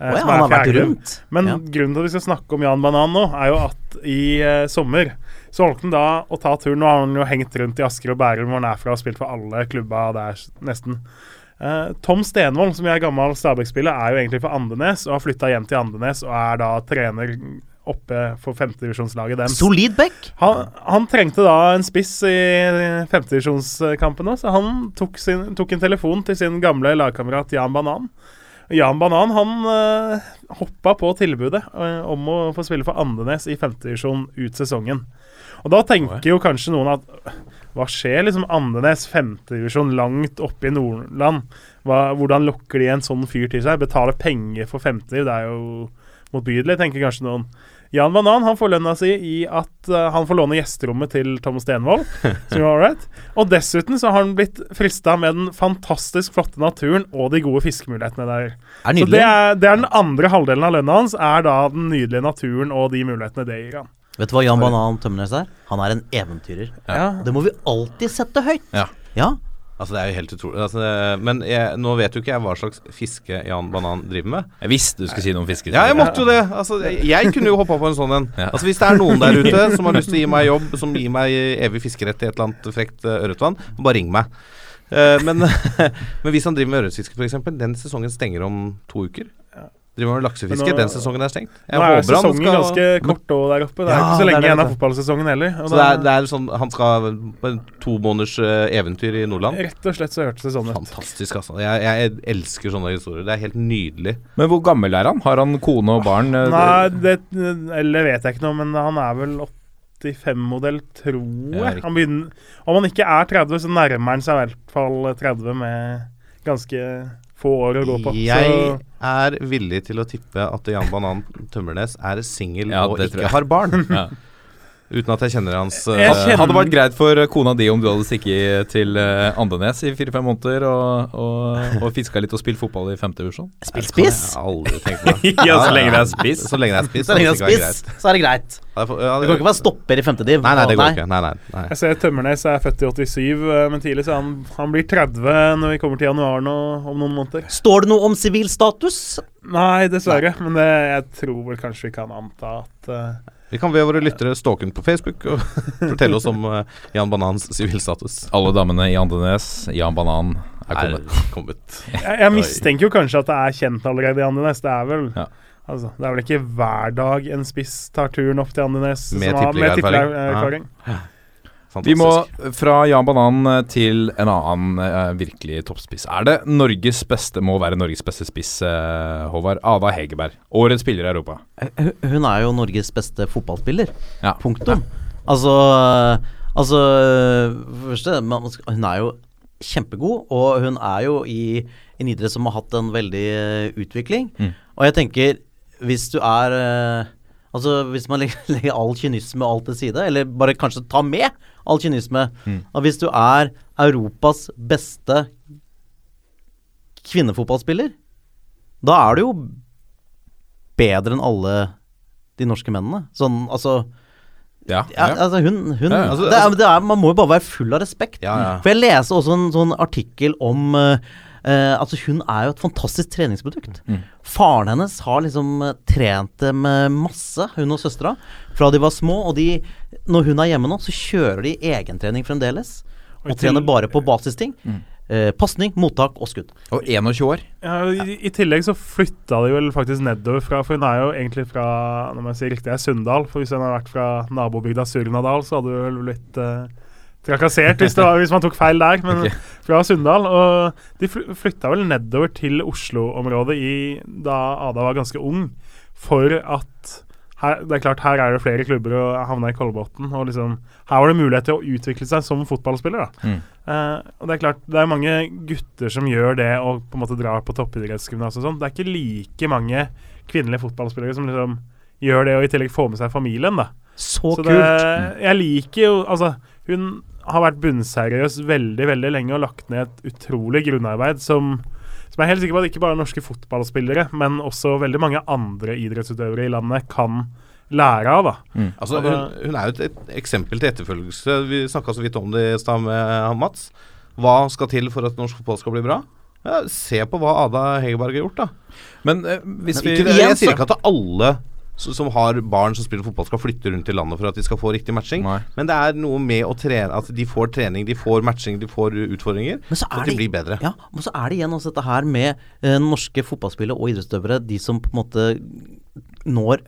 eh, oh, ja, han har vært rundt. Men Ja. grunnen til at vi skal snakke om Jan Banan nå, er jo at i eh, sommer så holdt han da å ta turen. Nå har han jo hengt rundt i Asker og Bærum, hvor han er fra, og spilt for alle klubba der, nesten. Eh, Tom Stenvold, som er gammel Stabæk-spiller, er jo egentlig fra Andenes og har flytta hjem til Andenes og er da trener oppe for femtedivisjonslaget deres. Solid back. Han, han trengte da en spiss i femtedivisjonskampene, så han tok, sin, tok en telefon til sin gamle lagkamerat Jan Banan. Jan Banan han uh, hoppa på tilbudet uh, om å få spille for Andenes i femtedivisjon ut sesongen. Og da tenker jo kanskje noen at hva skjer liksom Andenes femtedivisjon langt oppe i Nordland? Hva, hvordan lokker de en sånn fyr til seg? Betaler penger for femter, det er jo motbydelig, tenker kanskje noen. Jan Banan han får lønna si i at uh, han får låne gjesterommet til Tom Stenvold. <laughs> som er right. Og dessuten så har han blitt frista med den fantastisk flotte naturen og de gode fiskemulighetene der. Er Så det er, det er den andre halvdelen av lønna hans, er da den nydelige naturen og de mulighetene det gir han. Vet du hva Jan Banan Tømmernes er? Han er en eventyrer. Ja. Det må vi alltid sette høyt. Ja. Ja. Altså, det er jo helt utrolig. Altså, det, men jeg, nå vet jo ikke jeg hva slags fiske Jan Banan driver med. Jeg visste du skulle si noe om fiske. Ja, jeg måtte jo det. Altså, jeg, jeg kunne jo hoppa på en sånn en. Ja. Altså, hvis det er noen der ute som har lyst til å gi meg jobb, som gir meg evig fiskerett i et eller annet frekt uh, ørretvann, bare ring meg. Uh, men, <laughs> men hvis han driver med ørretfiske, f.eks., den sesongen stenger om to uker. Driver med laksefiske, nå- den sesongen er stengt. Jeg Nå er håper han sesongen skal ganske kort òg der oppe. Det er Ja, ikke så lenge igjen av fotballsesongen heller. Og Så det er, det er sånn Han skal på en to måneders eh, eventyr i Nordland. Rett og slett så hørtes det sånn ut. Fantastisk, altså. Jeg, jeg elsker sånne historier. Det er helt nydelig. Men hvor gammel er han? Har han kone og barn? eh, Nei, det Eller vet jeg ikke noe, men han er vel 85-modell, tror jeg. Han begynner, om han ikke er 30, så nærmer han seg i hvert fall 30 med ganske få år å gå på. Jeg Så er villig til å tippe at Jan Banan Tømmernes er singel Ja, og ikke har barn. Ja. Uten at jeg kjenner hans eh, Jeg kjenner- Hadde vært greit for kona di om du hadde stikket til uh, Andenes i fire-fem måneder og, og, og fiska litt og spilt fotball i femte divisjon? Spill spiss! Aldri tenkt på. <laughs> Ja, så lenge det er spiss. Så lenge det er spiss. Så det er spiss, så er det greit. det kan ikke være stopper i femte div. Nei, nei, det går ikke. Nei, nei, nei. Jeg ser Tømmernes er født i 87, eh, men tidlig, så han, han blir 30 når vi kommer til januar nå, om noen måneder. Står det noe om sivil status? Nei, dessverre. Men det, jeg tror vel kanskje vi kan anta at eh, Vi kan be våre lyttere stalke den på Facebook og <laughs> fortelle oss om uh, Jan Banans sivilstatus. Alle damene i Andenes, Jan Banan, er Er kommet. <laughs> kommet. jeg, jeg mistenker jo kanskje at det er kjent allerede i Andenes. Det er vel Ja. Altså, det er vel ikke hver dag en spiss tar turen opp til Andenes Med som tippeligaerfaring. Vi må fra Jan Banan eh, til en annen eh, virkelig toppspiss. Er det Norges beste, må være Norges beste spiss, eh, Håvard? Ada Hegerberg. Årets spiller i Europa. Hun hun er jo Norges beste fotballspiller. Ja. Punktum. Altså Altså det første, man hun er jo kjempegod, og hun er jo i en idrett som har hatt en veldig eh, utvikling. Mm. Og jeg tenker, hvis du er eh, Altså Hvis man legger, <laughs> legger all kynisme og alt til side, eller bare kanskje ta med all kynisme Mm. At Hvis du er Europas beste kvinnefotballspiller, da er du jo bedre enn alle de norske mennene. Sånn, altså Ja, ja, altså hun, hun Ja. Altså, det er, det er, Man må jo bare være full av respekt. For jeg leste også en sånn artikkel om eh, eh, Altså Hun er jo et fantastisk treningsprodukt. Mm. Faren hennes har liksom eh, trent dem masse, hun og søstera, fra de var små. Og de, når hun er hjemme nå, så kjører de egentrening fremdeles. Og Og trener bare på basisting. Mm. Eh, Pasning, mottak og skudd. Og 21 år. Ja, i, I tillegg så flytta de vel faktisk nedover fra For hun er jo egentlig fra Når man sier riktig, er Sunndal. For hvis hun hadde vært fra nabobygda Surnadal, så hadde hun vel blitt eh, trakassert hvis, det var, hvis man tok feil der. Men Ok. Fra Sunndal. Og de flytta vel nedover til Oslo-området da Ada var ganske ung, for at her, det er klart, her er det flere klubber og havna i Kolbotn. Og liksom, her var det mulighet til å utvikle seg som fotballspiller. da Mm. Uh, og Det er klart, det er mange gutter som gjør det og på en måte drar på toppidrettsgymnas sånn. Det er ikke like mange kvinnelige fotballspillere som liksom gjør det og i tillegg får med seg familien. da Så, Så kult! det, jeg liker jo Altså, hun har vært bunnseriøs veldig, veldig lenge og lagt ned et utrolig grunnarbeid som som jeg er helt sikker på at ikke bare norske fotballspillere, men også veldig mange andre idrettsutøvere i landet kan lære av. da Altså, hun, hun er jo et, et eksempel til etterfølgelse. Vi snakka så vidt om det i stad med han Mats. Hva skal til for at norsk fotball skal bli bra? Ja, se på hva Ada Hegerberg har gjort, da. Men eh, hvis vi Ikke det, igjen jeg sier ikke at alle som, som har barn som spiller fotball, skal flytte rundt i landet for at de skal få riktig matching. Nei. Men det er noe med å trene At de får trening, de får matching, de får utfordringer. Men så Så er at de det- blir bedre. Ja, men så er det igjen også dette her med eh, norske fotballspillere og idrettsutøvere, de som på en måte når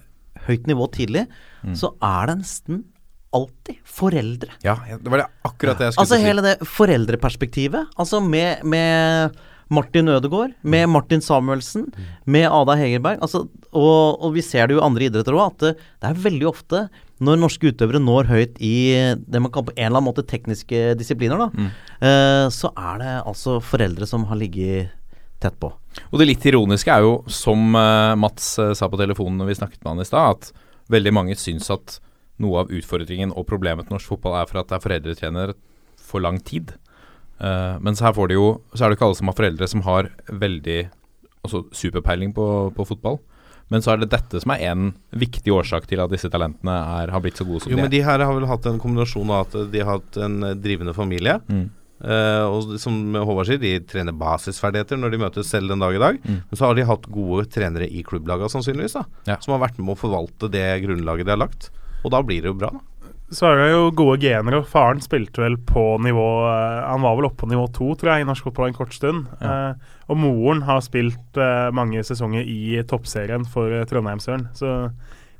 høyt nivå tidlig, Mm. så er det nesten alltid foreldre. Ja, det var det akkurat det jeg skulle Altså si. hele det foreldreperspektivet. Altså med, med Martin Ødegaard, med Mm. Martin Samuelsen, med Ada Hegerberg. Altså, og, og vi ser det jo i andre idretter òg, at det, det er veldig ofte når norske utøvere når høyt i det man kan på en eller annen måte tekniske disipliner, da, Mm. eh, så er det altså foreldre som har ligget tett på. Og det litt ironiske er jo, som eh, Mats eh, sa på telefonen når vi snakket med han i stad, at veldig mange syns at noe av utfordringen og problemet til norsk fotball er for at det er foreldretrener for lang tid. Eh, mens her får de jo Så er det ikke alle som har foreldre som har veldig altså superpeiling på, på fotball. Men så er det dette som er en viktig årsak til at disse talentene er, har blitt så gode som Jo, de men er. de her har vel hatt en kombinasjon av at de har hatt en drivende familie. Mm. Uh, og som Håvard sier, de trener basisferdigheter når de møtes selv den dag i dag. Mm. Men så har de hatt gode trenere i klubblaga, sannsynligvis, da. Ja. Som har vært med å forvalte det grunnlaget de har lagt. Og da blir det jo bra, da. Så er det jo gode gener, og faren spilte vel på nivå eh, Han var vel oppe på nivå to, tror jeg, i norsk fotball en kort stund. Eh, og moren har spilt eh, mange sesonger i toppserien for uh, Trondheimsøren. Så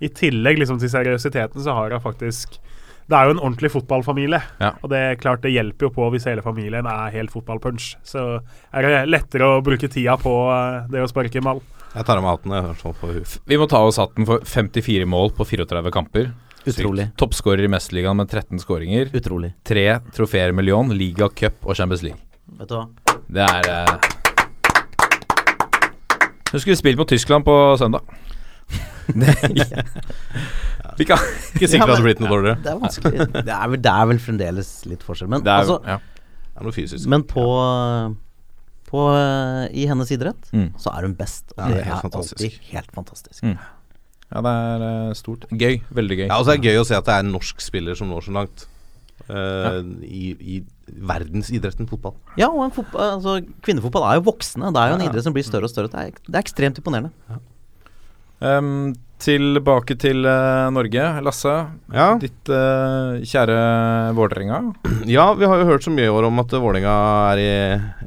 i tillegg liksom til seriøsiteten, så har hun faktisk Det er jo en ordentlig fotballfamilie. Ja. Og det er klart det hjelper jo på hvis hele familien er helt fotballpunch. Så er det lettere å bruke tida på eh, det å sparke ball. Jeg tar av meg hatten. Vi må ta oss hatten for 54 mål på 34 kamper. Utrolig. Toppskårer i Mesterligaen med 13 skåringer. Utrolig. Tre trofeer med Lyon, Liga, Cup og Champions League. Vet du hva? Det er eh... Hun skulle spilt mot Tyskland på søndag. <laughs> Vi kan Ikke sikkert det hadde blitt noe dårligere. Det er vanskelig. Det er vel, det er vel fremdeles litt forskjell. Men, Det er, altså, ja. Det er noe fysisk. men på, på I hennes idrett Mm. så er hun best. Og Ja, det, det er helt er fantastisk. alltid helt fantastisk. Mm. Ja, det er eh, stort. Gøy. Veldig gøy. Ja, og så er det gøy å se at det er en norsk spiller som når så langt eh, i, i verdensidretten fotball. Ja, og en fotball, altså, kvinnefotball er jo voksende. Det er jo en Ja. idrett som blir større og større. Det er, det er ekstremt imponerende. Em, tilbake til uh, Norge. Lasse, Ja. ditt uh, kjære Vålerenga. <clears throat> Ja, vi har jo hørt så mye i år om at Vålerenga er i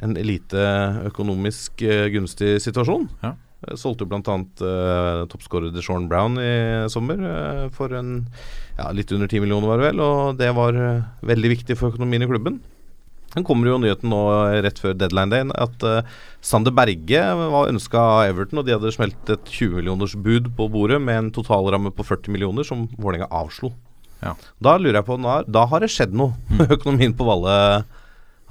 en lite økonomisk gunstig situasjon. Ja. Eh, Solgte jo bl.a. Uh, toppskårer Deshaun Brown i sommer uh, for en ja, litt under 10 millioner, var det vel. Og det var uh, veldig viktig for økonomien i klubben. Den kommer jo nyheten nå eh, rett før deadline day at uh, Sander Berge var ønska av Everton, og de hadde smelt et 20 millioners bud på bordet med en totalramme på 40 millioner, som Vålerenga avslo. Ja. Da lurer jeg på Da, har det skjedd noe med økonomien på Valle.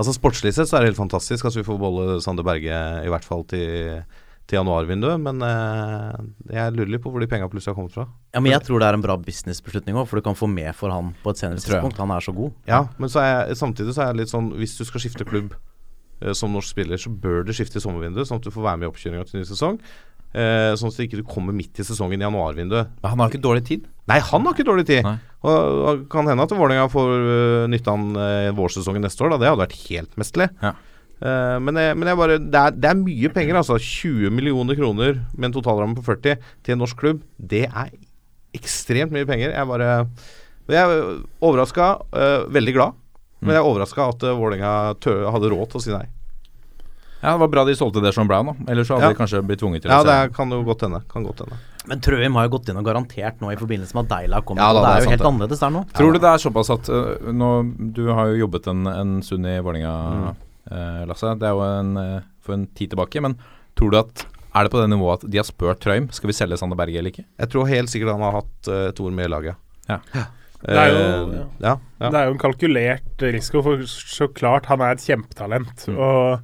Altså Sportslig sett så er det helt fantastisk at vi får beholde Sander Berge i hvert fall til, til januarvinduet, men eh, jeg lurer litt på hvor de penga plutselig har kommet fra. Ja, Men jeg tror det er en bra businessbeslutning òg, for du kan få med for han på et senere tidspunkt. Han er så god. Ja, men så er jeg, samtidig så er jeg litt sånn Hvis du skal skifte klubb eh, som norsk spiller, så bør du skifte i sommervinduet, sånn at du får være med i oppkjøringa til ny sesong. Eh, sånn at du ikke kommer midt i sesongen i januarvinduet. Men han har ikke dårlig tid. Nei, han har ikke dårlig tid. Nei. Og, og kan hende at Vålerenga får uh, nytte av han uh, vårsesongen neste år. Da. Det hadde vært helt mesterlig. Ja. Eh, men, jeg, men jeg bare det er, det er mye penger, altså. 20 millioner kroner med en totalramme på 40 til en norsk klubb. Det er ekstremt mye penger. Jeg bare Jeg er overraska, veldig glad. Men jeg er overraska at uh, Vålerenga hadde råd til å si nei. Ja, Det var bra de solgte Deshaun Brown, da. Ellers så hadde Ja. de kanskje blitt tvunget til Ja, å det se. er, kan jo godt hende. Kan godt hende. Men Trøim har jo gått inn og garantert nå i forbindelse med at Deila kommer. Ja, da, det det er er jo helt det. annerledes der nå. Tror du det er såpass at uh, nå, Du har jo jobbet en, en stund i Vålerenga, eh, Lasse. Det er jo en, eh, for en tid tilbake. Men tror du at Er det på det nivået at de har spurt Trøim Skal vi selge Sander Berge eller ikke? Jeg tror helt sikkert han har hatt uh, Tor med i laget. Ja. Det er jo- Eh, ja, ja. Det er jo en kalkulert risiko, for så klart han er et kjempetalent. Mm. Og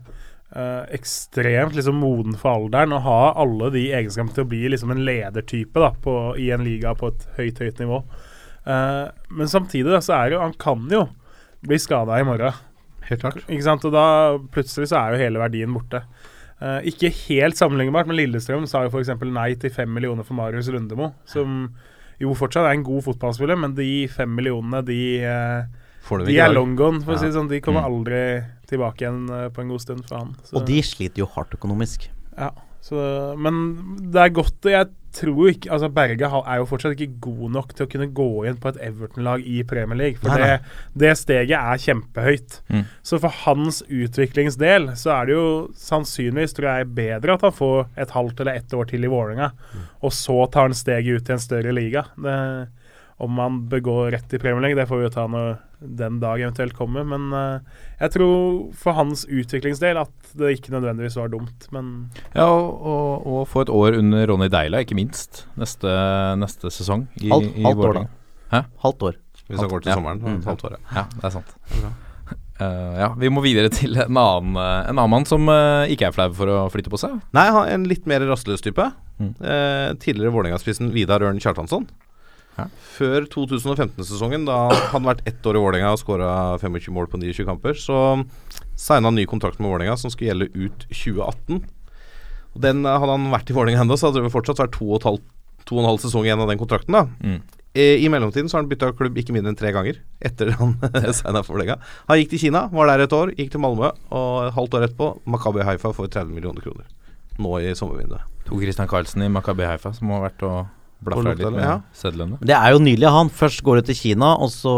eh, ekstremt liksom moden for alderen. Og har alle de egenskapene til å bli liksom en ledertype da, på, i en liga på et høyt, høyt nivå. Eh, men samtidig da, så er det jo Han kan jo bli skada i morgen. Helt klart. Ikke sant? Og da plutselig så er jo hele verdien borte. Uh, ikke helt sammenlignbart, men Lillestrøm sa jo f.eks. nei til fem millioner for Marius Lundemo, som jo fortsatt er en god fotballspiller, men de fem millionene, de, uh, de er long gone, for å si det sånn. De kommer Mm. aldri tilbake igjen uh, på en god stund for han. Så, Og de sliter jo hardt økonomisk. ja, så, men det er godt Jeg tror ikke Altså, Berge er jo fortsatt ikke god nok til å kunne gå inn på et Everton-lag i Premier League. For Nei, nei. det, det steget er kjempehøyt. Mm. Så for hans utviklingsdel så er det jo sannsynligvis, tror jeg, bedre at han får et halvt eller ett år til i Vålerenga, og så tar han steget ut til en større liga. Det, om han bør gå rett i Premier League, det får vi jo ta når den dag eventuelt kommer. Men uh, jeg tror for hans utviklingsdel at det ikke nødvendigvis var dumt. Men Ja, og, og, og få et år under Ronny Deila, ikke minst, neste, neste sesong i, Halvt- i halvt år, da. Hæ? Halvt år. Hvis han går til Ja. sommeren. Mm. Halvt år, ja. Ja, det er sant. Uh, <laughs> ja, Vi må videre til en annen, uh, en annen mann som uh, ikke er flau for å flytte på seg. Nei, han er en litt mer rastløs type. Mm. Eh, tidligere Vålerenga-spissen Vidar Ørn Kjartansson. Før 2015-sesongen, da han vært ett år i Vålerenga og skåra 25 mål på 29 kamper, så signa han ny kontrakt med Vålerenga som skulle gjelde ut 2018. Og Den eh, Hadde han vært i Vålerenga ennå, så hadde det fortsatt vært to og, et halvt, to og en halv sesong igjen av den kontrakten. da Mm. Eh, I mellomtiden så har han bytta klubb ikke mindre enn tre ganger etter <laughs> han signa for Vålerenga. Han gikk til Kina, var der et år, gikk til Malmö, og et halvt år etterpå Makabi Haifa for 30 millioner kroner. Nå i sommervinduet. To Christian Carlsen i Makabi Haifa, som har vært Og blafra litt det, med ja. sedlene. Det er jo nydelig han. Først går du til Kina, og så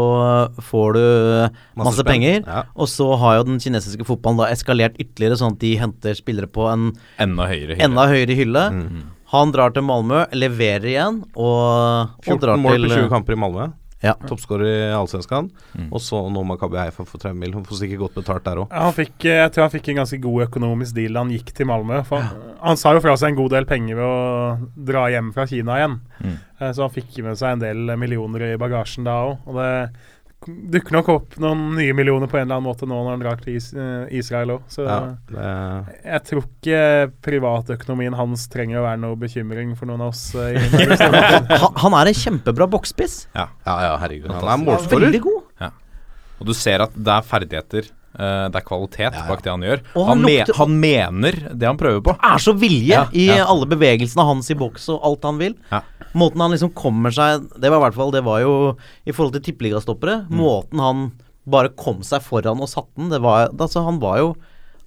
får du masse, masse penger. Ja. Og så har jo den kinesiske fotballen da eskalert ytterligere, sånn at de henter spillere på en Enda høyere hylle. enda høyere hylle. Mm. Han drar til Malmö, leverer igjen, og, og 14 mål til på 20 kamper i Malmö. Ja. Toppskårer i Allsvenskan. Mm. Og så nå Makabi Haifa for 30 mill. Han får sikkert godt betalt der òg. Ja, eh, jeg tror han fikk en ganske god økonomisk deal da han gikk til Malmö. For Han sa jo fra seg en god del penger ved å dra hjem fra Kina igjen. Mm. Eh, Så han fikk med seg en del millioner i bagasjen da òg. Og det dukker nok opp noen nye millioner på en eller annen måte nå når han drar til is eh, Israel òg. Så Ja, det, jeg tror ikke privatøkonomien hans trenger å være noe bekymring for noen av oss. eh, i <laughs> <laughs> Han, han er en kjempebra boksspiss. Ja. ja, ja, herregud. Han er målskårer. Veldig god. Og du ser at det er ferdigheter, eh, det er kvalitet bak det han gjør. Og han, han me han mener det han prøver på. er så vilje Ja, i ja. alle bevegelsene hans i boks og alt han vil. Ja. Måten han liksom kommer seg Det var i hvert fall Det var jo i forhold til tippeligastoppere. Mm. Måten han bare kom seg foran og satte den, det var Altså, han var jo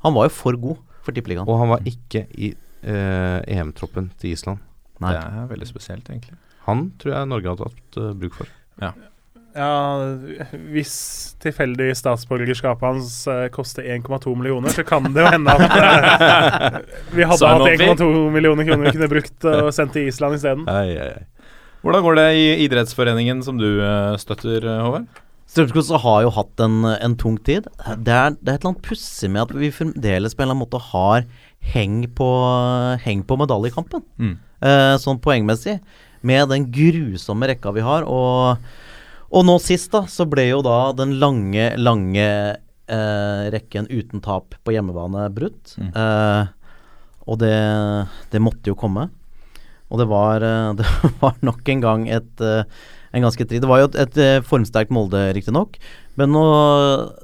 Han var jo for god for tippeligaen. Og han var ikke i uh, EM-troppen til Island. Nei. Det er veldig spesielt, egentlig. Han tror jeg Norge hadde hatt uh, bruk for. Ja, hvis tilfeldig statsborgerskapet hans uh, koster 1,2 millioner, så kan det jo hende at uh, vi hadde hatt 1,2 millioner kroner vi kunne brukt og sendt til Island isteden. Hvordan går det i idrettsforeningen som du eh, støtter, Håvard? Strømsgodset har jo hatt en, en tung tid. Det er, det er et eller annet pussig med at vi fremdeles på en eller annen måte har heng på, heng på medaljekampen. Mm. Eh, sånn poengmessig. Med den grusomme rekka vi har. Og, og nå sist, da, så ble jo da den lange, lange eh, rekken uten tap på hjemmebane brutt. Mm. Eh, og det, det måtte jo komme. Og det var, eh, <laughs> det var nok en gang et eh, en ganske tri. Det var jo et, et eh, formsterkt Molde, riktignok. Men nå,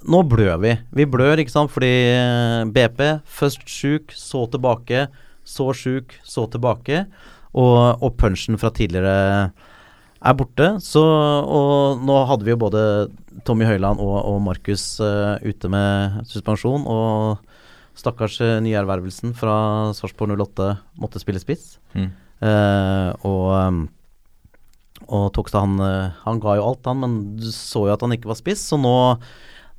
nå blør vi. Vi blør, ikke sant, fordi BP først sjuk, så tilbake. Så sjuk, så tilbake. Og, og punchen fra tidligere er borte. Så, og nå hadde vi jo både Tommy Høiland og, og Markus uh, ute med suspensjon. Og stakkars uh, nyervervelsen fra Sarpsborg 08 måtte spille spiss. Mm. Uh, og um, og Tokstad han, han ga jo alt, han, men du så jo at han ikke var spiss. Så nå,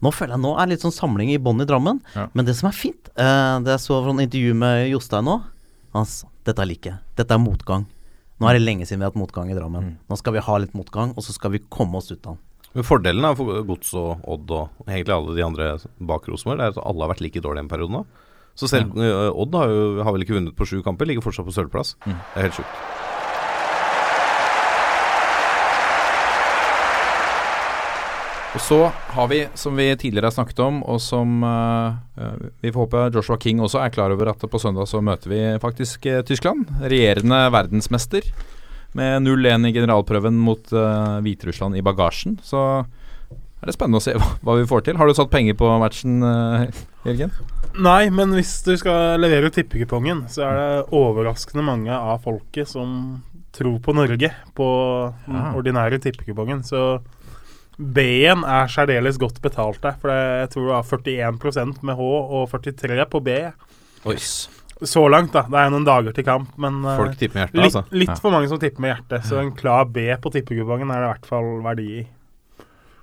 nå føler jeg nå er det litt sånn samling i bånn i Drammen. Ja. Men det som er fint, eh, det jeg så fra en intervju med Jostein nå Han sa dette liker jeg. Dette er motgang. Nå er det lenge siden vi har hatt motgang i Drammen. Nå skal vi ha litt motgang, og så skal vi komme oss ut av den. Men Fordelen av for Gods og Odd og egentlig alle de andre bak Rosenborg, er at alle har vært like dårlige en periode nå. Så selv ja. Odd har, jo, har vel ikke vunnet på sju kamper, ligger fortsatt på sølvplass. Det er helt sjukt. Og så har vi, som vi tidligere har snakket om, og som eh, vi får håpe Joshua King også er klar over, at på søndag så møter vi faktisk uh, Tyskland. Regjerende verdensmester. Med 0-1 i generalprøven mot uh, Hviterussland i bagasjen. Så er det spennende å se <laughs> hva, hva vi får til. Har du satt penger på matchen, uh, Jørgen? Nei, men hvis du skal levere tippekupongen, så er det overraskende mange av folket som tror på Norge på den ordinære tippekupongen. Så B-en er særdeles godt betalt der. For det- jeg tror det var 41% med H og 43 på B. Oi. Så langt, da. Det er noen dager til kamp, men eh, Folk tipper med hjertet, litt, altså. litt Ja. for mange som tipper med hjertet. Så en klar B på tippekupongen er det i hvert fall verdi i.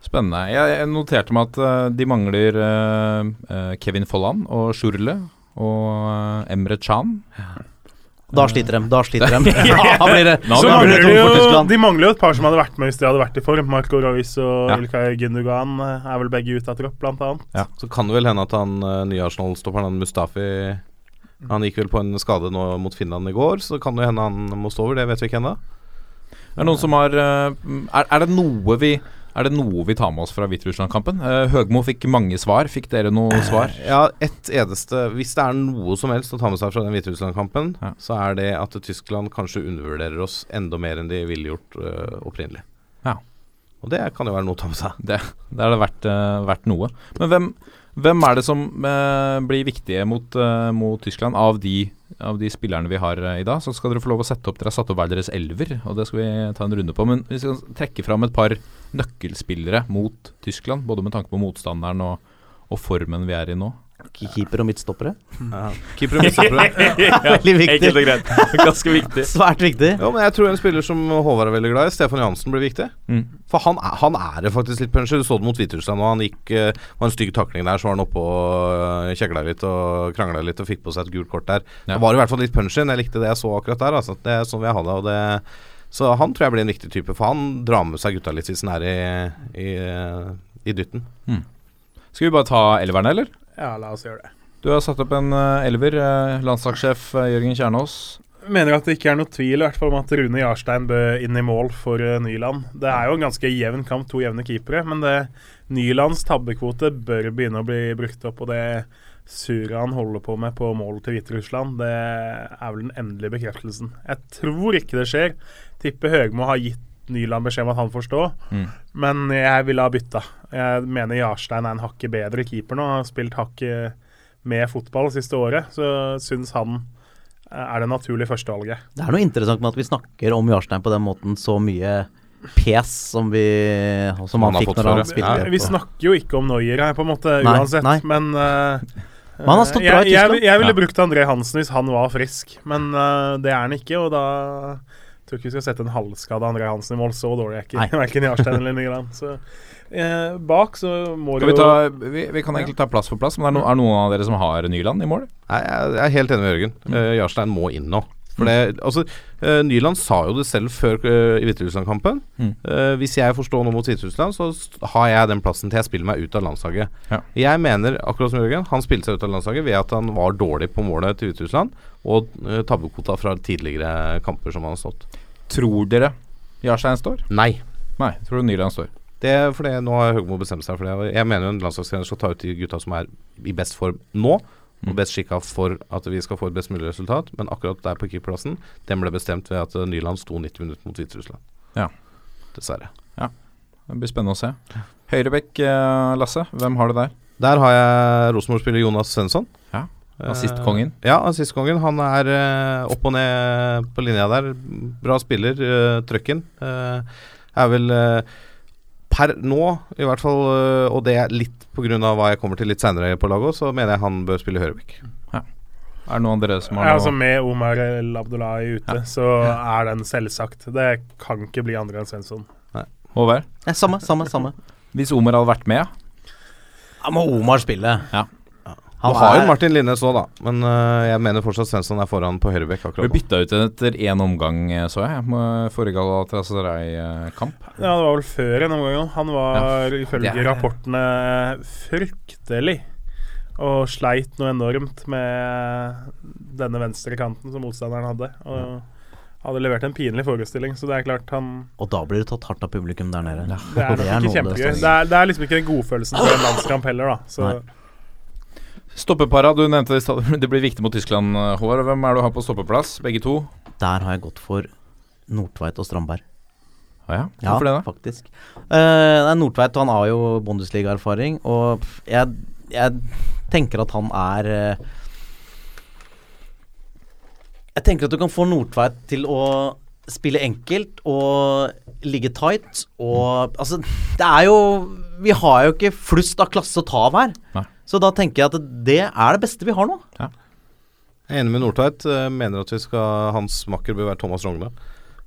Spennende. Jeg, noterte meg at eh, de mangler eh, Kevin Folland og Shurle og Emre Chan. Da sliter de. Da sliter de. <laughs> Ja. blir det, Så blir mangler det de, tungt for jo, Tyskland. de mangler jo et par som hadde vært med hvis de hadde vært i form. Marco Royce og Ja. Ilkay Gündogan eh, er vel begge ute av tropp, blant annet. Så kan det vel hende at han uh, nye Arsenal-stopperen, han Mustafi Han gikk vel på en skade nå mot Finland i går, så kan det hende han må stå over. Det vet vi ikke ennå. Er det noen som har eh, er, er det noe vi er det noe vi tar med oss fra Hviterussland-kampen? Uh, Høgmo fikk mange svar. Fikk dere noe svar? Ja, ett eneste Hvis det er noe som helst å ta med seg fra den Hviterussland-kampen, Ja. så er det at Tyskland kanskje undervurderer oss enda mer enn de ville gjort uh, opprinnelig. Ja. Og det kan jo være noe å ta med seg. Det, det er det verdt, uh, verdt noe. Men hvem, hvem er det som eh, blir viktige mot, eh, mot Tyskland av de, av de spillerne vi har eh, i dag? Så skal dere få lov å sette opp Dere har satt opp hver deres elver, og det skal vi ta en runde på. Men vi skal trekke fram et par nøkkelspillere mot Tyskland, både med tanke på motstanderen og, og formen vi er i nå. Keeper og midtstoppere. Ja. Keeper og midtstoppere. <laughs> <laughs> Veldig viktig. Enkelt og greit. Ganske viktig. <laughs> Svært viktig. Ja, men jeg tror en spiller som Håvard er veldig glad i, Stefan Johansen, blir viktig. Mm. For han er, han er det faktisk litt punchy. Du så det mot Hviterussland, og han gikk uh, var en stygg takling der, så var han oppe og uh, kjegla litt og krangla litt og fikk på seg et gult kort der. Ja. Det var i hvert fall litt punchy. Jeg likte det jeg så akkurat der. Altså. Det er sånn vi har det. Og det så han tror jeg blir en viktig type, for han drar med seg gutta litt hvis han er i, i, i dytten. Skal vi bare ta elverne, eller? Ja, la oss gjøre det. Du har satt opp en eh, elver. eh, landslagssjef eh, Jørgen Kjernås. mener at det ikke er noe tvil i hvert fall om at Rune Jarstein bør inn i mål for Nyland. Det er jo en ganske jevn kamp, to jevne keepere, men det Nylands tabbekvote bør begynne å bli brukt opp. Og det Suran holder på med på mål til Hviterussland, det er vel den endelige bekreftelsen. Jeg tror ikke det skjer. Tipper Høgmo har gitt Nyland beskjed om at han får stå, Mm. men jeg ville ha bytta. Jeg mener Jarstein er en hakket bedre keeper nå. Han Har spilt hakket med fotball siste året, så syns han eh, er det naturlige førstevalget. Det er noe interessant med at vi snakker om Jarstein på den måten så mye pes som, vi, som han, Han fikk når han spilte. Ja, vi snakker jo ikke om Noyer her, på en måte, Nei, uansett, nei. men uh, Men han har stått bra i jeg, jeg, jeg ville brukt André Hansen hvis han var frisk, men uh, det er han ikke, og da tror ikke vi skal sette en halvskada André Hansen i mål. Så dårlig er ikke verken <laughs> Jarstein eller Nyland. Så eh, bak så må Skal jo vi, ta, vi, vi kan egentlig ta plass for plass, men er, no, er noen av dere som har Nyland i mål? Nei, jeg er helt enig med Jørgen. Eh, Jarstein må inn nå. For det, altså, uh, Nyland sa jo det selv før uh, i Hviterussland-kampen. Mm. Uh, hvis jeg forstår noe mot Hviterussland, så har jeg den plassen til jeg spiller meg ut av landslaget. Ja. Jeg mener, akkurat som Jørgen, han spilte seg ut av landslaget ved at han var dårlig på målet til Hviterussland, og uh, tabbekvota fra tidligere kamper som han har stått. Tror dere Jarstein står? Nei. Nei, tror du Nyland står? Det er fordi Nå har Høgmo bestemt seg for det. Jeg mener jo en landslagstrener skal ta ut de gutta som er i best form nå, og Mm. best skikka for at vi skal få et best mulig resultat. Men akkurat der på keeperplassen, den ble bestemt ved at eh, Nyland sto 90 minutter mot Hviterussland. Ja. Dessverre. Det blir spennende å se. Høyrebekk, eh, Lasse. Hvem har du der? Der har jeg Rosenborg-spiller Jonas Svensson. Ja, assistkongen. Ja, assistkongen. Han er eh, opp og ned på linja der. Bra spiller. Uh, Trøkken. Eh, er vel eh, per nå, i hvert fall, eh, og det er litt pga. hva jeg kommer til litt seinere på laget, så mener jeg han bør spille høyrebekk. Er det noen av dere som har ja, noe altså Med Omar El Abdullahi ute, så er den selvsagt. Det kan ikke bli andre enn Svensson. Håvard? Ja, samme, samme, samme. Hvis Omar hadde vært med, Da må Omar spille. Ja. Han Nå har jo Martin Linnes òg, da. Men uh, jeg mener fortsatt Svensson er foran på høyrebekk akkurat nå. bytta ut etter én omgang, eh, så jeg, med forrige Galatasaray-kamp. Ja, det var vel før en omgang òg. Han var ifølge er- rapportene fryktelig. Og sleit noe enormt med denne venstre kanten som motstanderen hadde. Og hadde levert en pinlig forestilling, så det er klart han Og da blir det tatt hardt av publikum der nede. Det er nok Det er ikke kjempegøy. Det er, det er liksom ikke den godfølelsen for en landskamp heller, da. Så Nei. Stoppepara, du nevnte det i stad. <laughs> Det blir viktig mot Tyskland, eh, Håvard. Hvem er det du har på stoppeplass? Begge to? Der har jeg gått for Nordtveit og Strandberg. Å ja? Ja, Hvorfor det, da? faktisk. Uh, Nordtveit han har jo Bundesliga-erfaring, og jeg, jeg tenker at han er uh, Jeg tenker at du kan få Nordtveit til å spille enkelt og ligge tight og Altså, det er jo Vi har jo ikke flust av klasse å ta av her. Nei. Så da tenker jeg at det er det beste vi har nå. Jeg er enig med Nordtveit. eh, mener at vi skal hans makker bør være Thomas Rogne.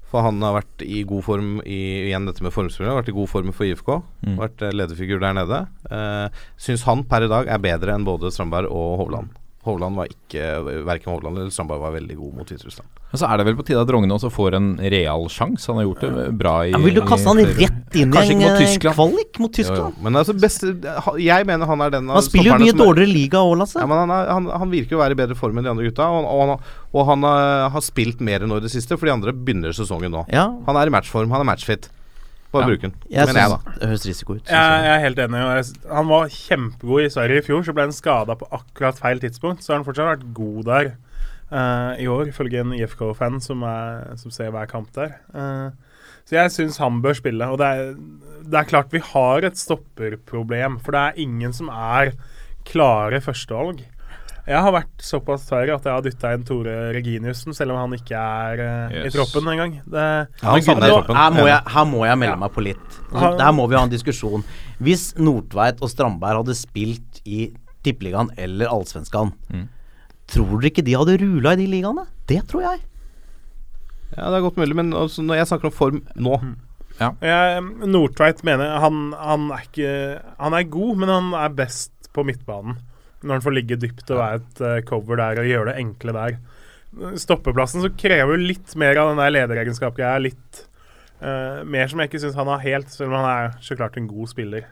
For han har vært i god form i igjen dette med formspillet. Vært i god form for IFK. Mm. Vært eh, lederfigur der nede. Uh, Syns han per i dag er bedre enn både Strandberg og Hovland. Hovland var ikke Verken Hovland eller Strandberg var veldig god mot Hviterussland. Men så er det vel på tide at Rogne også får en real sjanse. Han har gjort det bra i Ja, vil du kaste han rett inn i en kvalik mot eh, Tyskland. kvalik mot Jo, jo. Tyskland? Men altså beste, jeg mener han er den Han spiller jo mye som er- dårligere liga òg, Lasse. Ja, men han, er, han, han virker jo å være i bedre form enn de andre gutta. Og, og, han, og han eh, har spilt mer enn nå i det siste, for de andre begynner sesongen nå. Ja, Han er i matchform, han er matchfit. Bare Ja. bruk den. jeg synes, jeg, da. det høres risiko ut. jeg, jeg. er helt enig. Han var kjempegod i Sverige i fjor, så ble han skada på akkurat feil tidspunkt. Så har han fortsatt vært god der uh, i år, ifølge en IFK-fan som, som ser hver kamp der. Uh, så jeg syns han bør spille. Og det er, det er klart vi har et stopperproblem, for det er ingen som er klare førstevalg. Jeg har vært såpass tverr at jeg har dytta inn Tore Reginiussen, selv om han ikke er eh, i troppen engang. Det, Ja, han savner Nå, her, må jeg, her må jeg melde Ja. meg på litt. Altså, Der må vi ha en diskusjon. Hvis Nordtveit og Strandberg hadde spilt i Tippeligaen eller Allsvenskan, Mm. tror dere ikke de hadde rula i de ligaene? Det tror jeg. Ja, det er godt mulig, men altså, når jeg snakker om form nå Jeg, Nordtveit mener han, han er ikke Han er god, men han er best på midtbanen. Når han får ligge dypt og være et uh, cover der og gjøre det enkle der. Stoppeplassen så krever jo litt mer av den der lederegenskapen. Jeg er litt uh, mer som jeg ikke syns han har helt, selv om han er så klart en god spiller.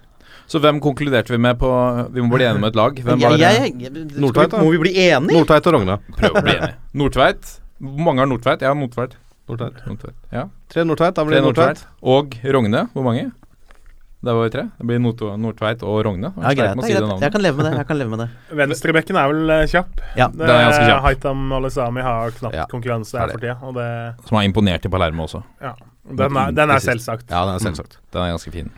Så hvem konkluderte vi med på Vi må bli enige med et lag. Hvem var jeg, det? jeg, Nordtveit, da. Må vi bli enige? Nordtveit og Rogne. Prøv å bli enige. Nordtveit, Hvor mange har Nordtveit? Jeg har Nordtveit. Nordtveit. Nordtveit. Ja. Tre Nordtveit, da blir det. Nordtveit. Og Rogne. Hvor mange? Der var vi tre. Det blir Nordtveit og Rogne. Ja, greit. Si greit. Jeg kan leve med det. Jeg kan leve med det. Venstrebekken er vel eh, kjapp. Ja. Det, det er ganske kjapp. Haitam Alesami har knapt Ja, konkurranse her for tida, det Som har imponert i Palermo også. Ja. Den er, den er selvsagt. Ja, den er selvsagt. Den er ganske fin.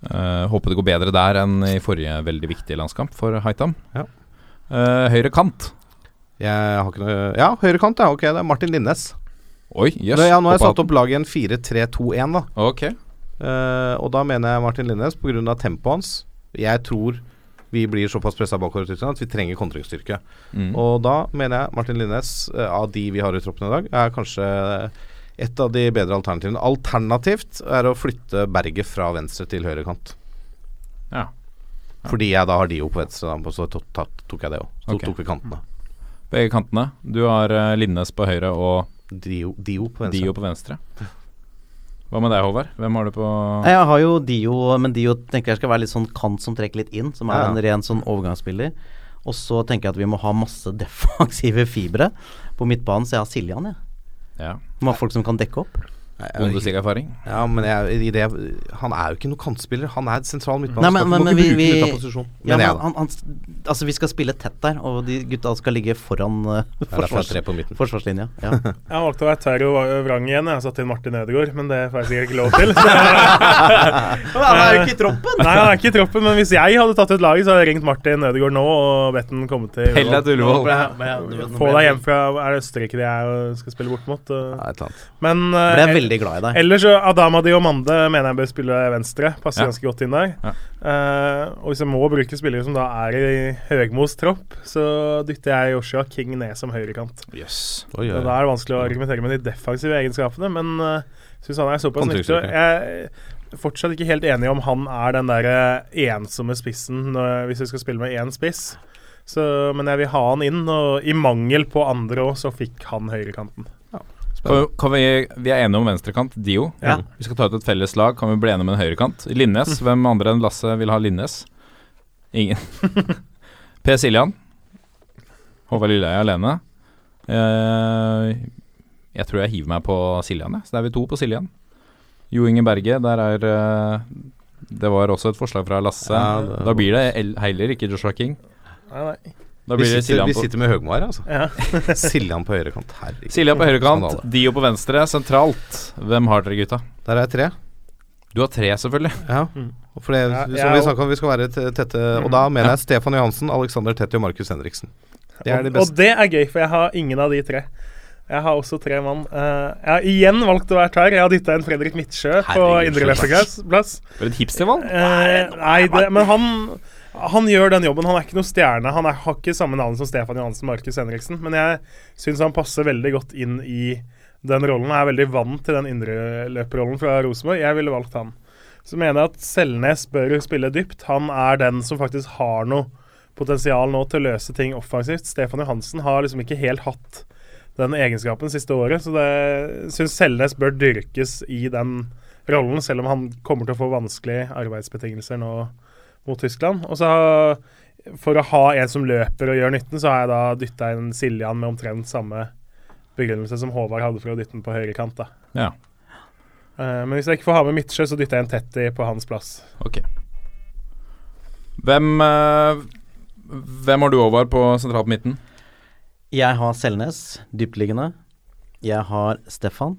Uh, håper det går bedre der enn i forrige veldig viktige landskamp for Haitam. Ja. Uh, høyre kant. Jeg har ikke noe Ja, høyre kant, ja. Ok, det er Martin Linnes. Oi, yes. Nå, ja, nå har jeg satt opp laget i en 4-3-2-1, da. Ok. Eh, og da mener jeg Martin Linnes pga. tempoet hans. Jeg tror vi blir såpass pressa bakover Tyskland at vi trenger kontringsstyrke. Mm. Og da mener jeg Martin Linnes, uh, av de vi har i troppen i dag, er kanskje et av de bedre alternativene. Alternativt er å flytte Berget fra venstre til høyre kant. Ja. Fordi jeg da har Dio på venstre, så tok jeg det òg. Så okay. tok vi kantene. Begge kantene. Du har eh, Linnes på høyre og Dio, Dio på venstre. Dio på venstre. <laughs> Hva med deg, Håvard? Hvem har du på Jeg har jo Dio, men Dio tenker jeg skal være litt sånn kant som trekker litt inn, som er Ja. en ren sånn overgangsspiller. Og så tenker jeg at vi må ha masse <laughs> defensive fibre på midtbanen, så jeg har Siljan, jeg. Ja. Må ha folk som kan dekke opp. Bundesliga-erfaring? Ja, men jeg, i det, han er jo ikke noen kantspiller. Han er sentral midtbane. Nei, men, men, men vi, vi posisjon. ja, men han, han, Altså, vi skal spille tett der, og de gutta skal ligge foran uh, forsvars, jeg forsvarslinja. Ja. <laughs> Jeg valgte å være Terro Vrang igjen. Jeg har satt inn Martin Ødegaard, men det får jeg sikkert ikke lov til. <laughs> <laughs> han er jo ikke i troppen! Nei, han er ikke i troppen, men hvis jeg hadde tatt ut laget, så hadde jeg ringt Martin Ødegaard nå og bedt ham komme til Hell deg til Ullevål. Få deg hjem fra Er det Østerrike de er og skal spille bort mot? og- Ja, et eller annet. Men uh, jeg veldig glad i deg. Ellers så Adama Diomande mener jeg bør spille venstre. Passer Ja. ganske godt inn der. Ja. Uh, og hvis jeg må bruke spillere som da er i Høgmos tropp, så dytter jeg Joshua King ned som høyrekant. Yes. Oi, oi, Og Da er det vanskelig å argumentere med de defensive egenskapene, men uh, syns han er såpass nyttig. Jeg er fortsatt ikke helt enig om han er den der eh, ensomme spissen når, hvis vi skal spille med én spiss. Så, men jeg vil ha han inn, og i mangel på andre òg, så fikk han høyrekanten. Kan, kan vi, vi er enige om venstrekant. Dio. Ja. Vi skal ta ut et felles lag. Kan vi bli enige om en høyrekant? Linnes. Hvem andre enn Lasse vil ha Linnes? Ingen. <laughs> Per Siljan. Håvard Lilleheie alene. Uh, jeg tror jeg hiver meg på Siljan, jeg. Så da er vi to på Siljan. Jo Inge Berge, der er uh, Det var også et forslag fra Lasse. Ja, da blir det heller ikke Joshua King. Nei, nei. Da Vi blir det sitter, vi sitter med Høgmo her, altså. Ja. <laughs> <laughs> Siljan på høyrekant. Herregud. Siljan på høyrekant. Dio på venstre, sentralt. Hvem har dere, gutta? Der er jeg tre. Du har tre, selvfølgelig. Ja. Mm. For det, Ja, som ja, vi snakka om, vi skal være tette. tette. Og da mener jeg Stefan Johansen, Alexander Tetti og Markus Henriksen. Det er de Og, og det er gøy, for jeg har ingen av de tre. Jeg har også tre mann. Uh, jeg har igjen valgt å være tverr. Jeg har dytta inn Fredrik Midtsjø på indre løpeplass. For et hipstervalg. Uh, nei, det, men han han gjør den jobben. Han er ikke noe stjerne. Han er, har ikke samme navn som Stefan Johansen Markus Henriksen. Men jeg syns han passer veldig godt inn i den rollen. Jeg er veldig vant til den indreløperrollen fra Rosenborg. Jeg ville valgt han. Så mener jeg at Selnes bør spille dypt. Han er den som faktisk har noe potensial nå til å løse ting offensivt. Stefan Johansen har liksom ikke helt hatt den egenskapen siste året, så det syns Selnes bør dyrkes i den rollen, selv om han kommer til å få vanskelige arbeidsbetingelser nå mot Tyskland. Og så for å ha en som løper og gjør nytten, så har jeg da dytta inn Siljan med omtrent samme begrunnelse som Håvard hadde for å dytte den på høyre kant. da. Ja. Uh, men hvis jeg ikke får ha med Midtsjø, så dytter jeg en Tetti på hans plass. Ok. Hvem uh, Hvem har du, Håvard, på sentralt på midten? Jeg har Selnes, dyptliggende. Jeg har Stefan.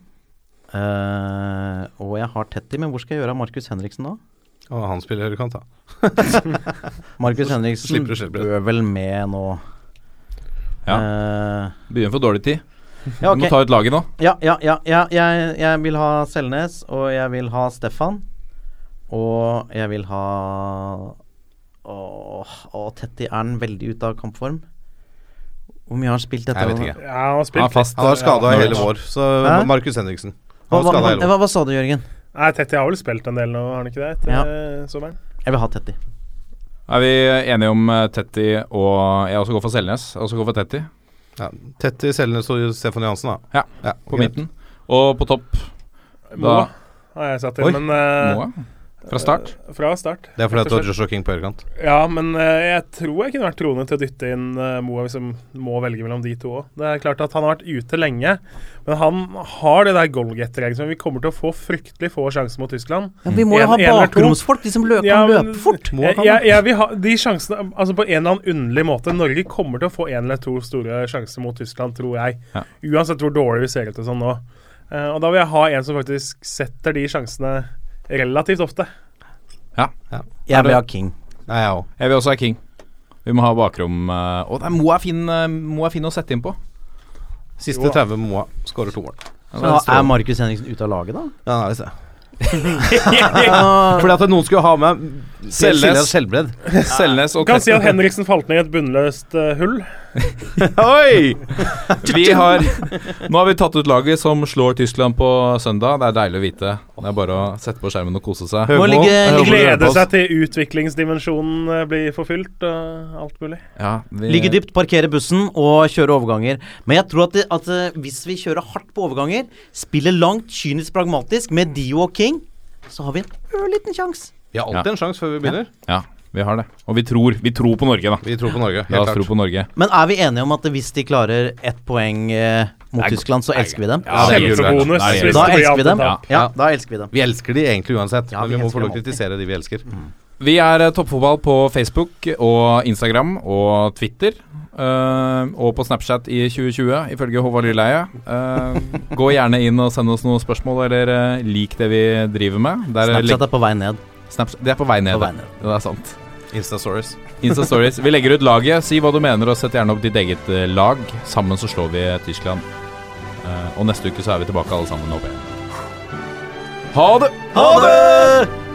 Uh, og jeg har Tetti, men hvor skal jeg gjøre av Markus Henriksen nå? Og han spiller høyrekant, da. <laughs> Markus Henriksen bør vel med nå. Ja. Uh, Begynner for dårlig tid. ja, Du må ta ut laget nå. Ja, ja, ja, ja jeg, jeg vil ha Selnes, og jeg vil ha Stefan. Og jeg vil ha Åh, åh Tetti er den veldig ute av kampform? Hvor mye har han spilt dette? Jeg vet ikke. Ja, han har spilt Han fast. Han har skada Ja, hele vår, så Markus Henriksen. Hva, hva, hva, hva sa du, Jørgen? Nei, Tetti har vel spilt en del nå, har han ikke det? Etter Ja. eh, sommeren? Jeg vil ha Tetti. Er vi enige om Tetty Tetti og Jeg også går for Selnes. Jeg også går for Tetti Ja. Tetti, Selnes og Stefan Johansen, da. Ja, Ja, på midten. Og på topp Moa Da- har jeg satt inn, Oi, men uh, Moa. Fra start? Fra start. Det er fordi at du har Joshua King på høyrekant? Ja, men uh, jeg tror jeg kunne vært troende til å dytte inn uh, Moa hvis jeg må velge mellom de to òg. Det er klart at han har vært ute lenge, men han har det der goalgetter-egget som vi kommer til å få fryktelig få sjanser mot Tyskland. Ja, vi må jo ha bakromsfolk, de som løper, Ja, kan men- løpe fort. Jeg, ja, ja, vil ha de sjansene Altså På en eller annen underlig måte. Norge kommer til å få en eller to store sjanser mot Tyskland, tror jeg. Ja. Uansett hvor dårlig vi ser ut og sånn nå. Eh, og da vil jeg ha en som faktisk setter de sjansene relativt ofte. Ja. Jeg vil ha King. Ja, jeg òg. Jeg vil også ha King. Vi må ha bakrom eh, Og det er Moa er fin, eh, Moa er fin å sette inn på. Siste 30 Moa skårer to mål. Så er Markus Henriksen ute av laget, da? Ja, det er visst det. Fordi at noen skulle ha med Selnes. Selnes og Kan si at Henriksen falt ned i et bunnløst eh, hull. <laughs> Oi! Vi har Nå har vi tatt ut laget som slår Tyskland på søndag. Det er deilig å vite. Det er bare å sette på skjermen og kose seg. Må Glede seg til utviklingsdimensjonen eh, blir forfylt og alt mulig. Ja, vi, ligge dypt, parkere bussen og kjøre overganger. Men jeg tror at, det, at eh, hvis vi kjører hardt på overganger, spiller langt, kynisk pragmatisk med Dio og King, så har vi en ørliten sjanse. Vi har alltid en sjanse før vi begynner. Ja, vi har det. Og vi tror, vi tror på Norge, da. Vi tror på Norge. La oss klart. tro på Norge. Men er vi enige om at hvis de klarer ett poeng eh, mot Tyskland, så elsker vi dem? Ja, det er gull. Kjempebonus. Nei, hvis Da det blir elsker vi dem. alt Ja, da elsker vi dem. Vi elsker de egentlig uansett, Ja, men vi vi må elsker få lov til å kritisere de vi elsker. Vi er eh, Toppfotball på Facebook og Instagram og Twitter. eh, og på Snapchat i 2020, ifølge Håvard Lilleheie. Eh, gå gjerne inn og send oss noen spørsmål, eller eh, lik det vi driver med. Der Snapchat er på vei ned. Snapchat, det er på vei ned. På vei det. ned. Det er sant. Insta-stories. Insta Stories. Vi legger ut laget. Si hva du mener, og sett gjerne opp ditt eget eh, lag. Sammen så slår vi Tyskland. Eh, og neste uke så er vi tilbake alle sammen, håper jeg. Ha det! Ha det!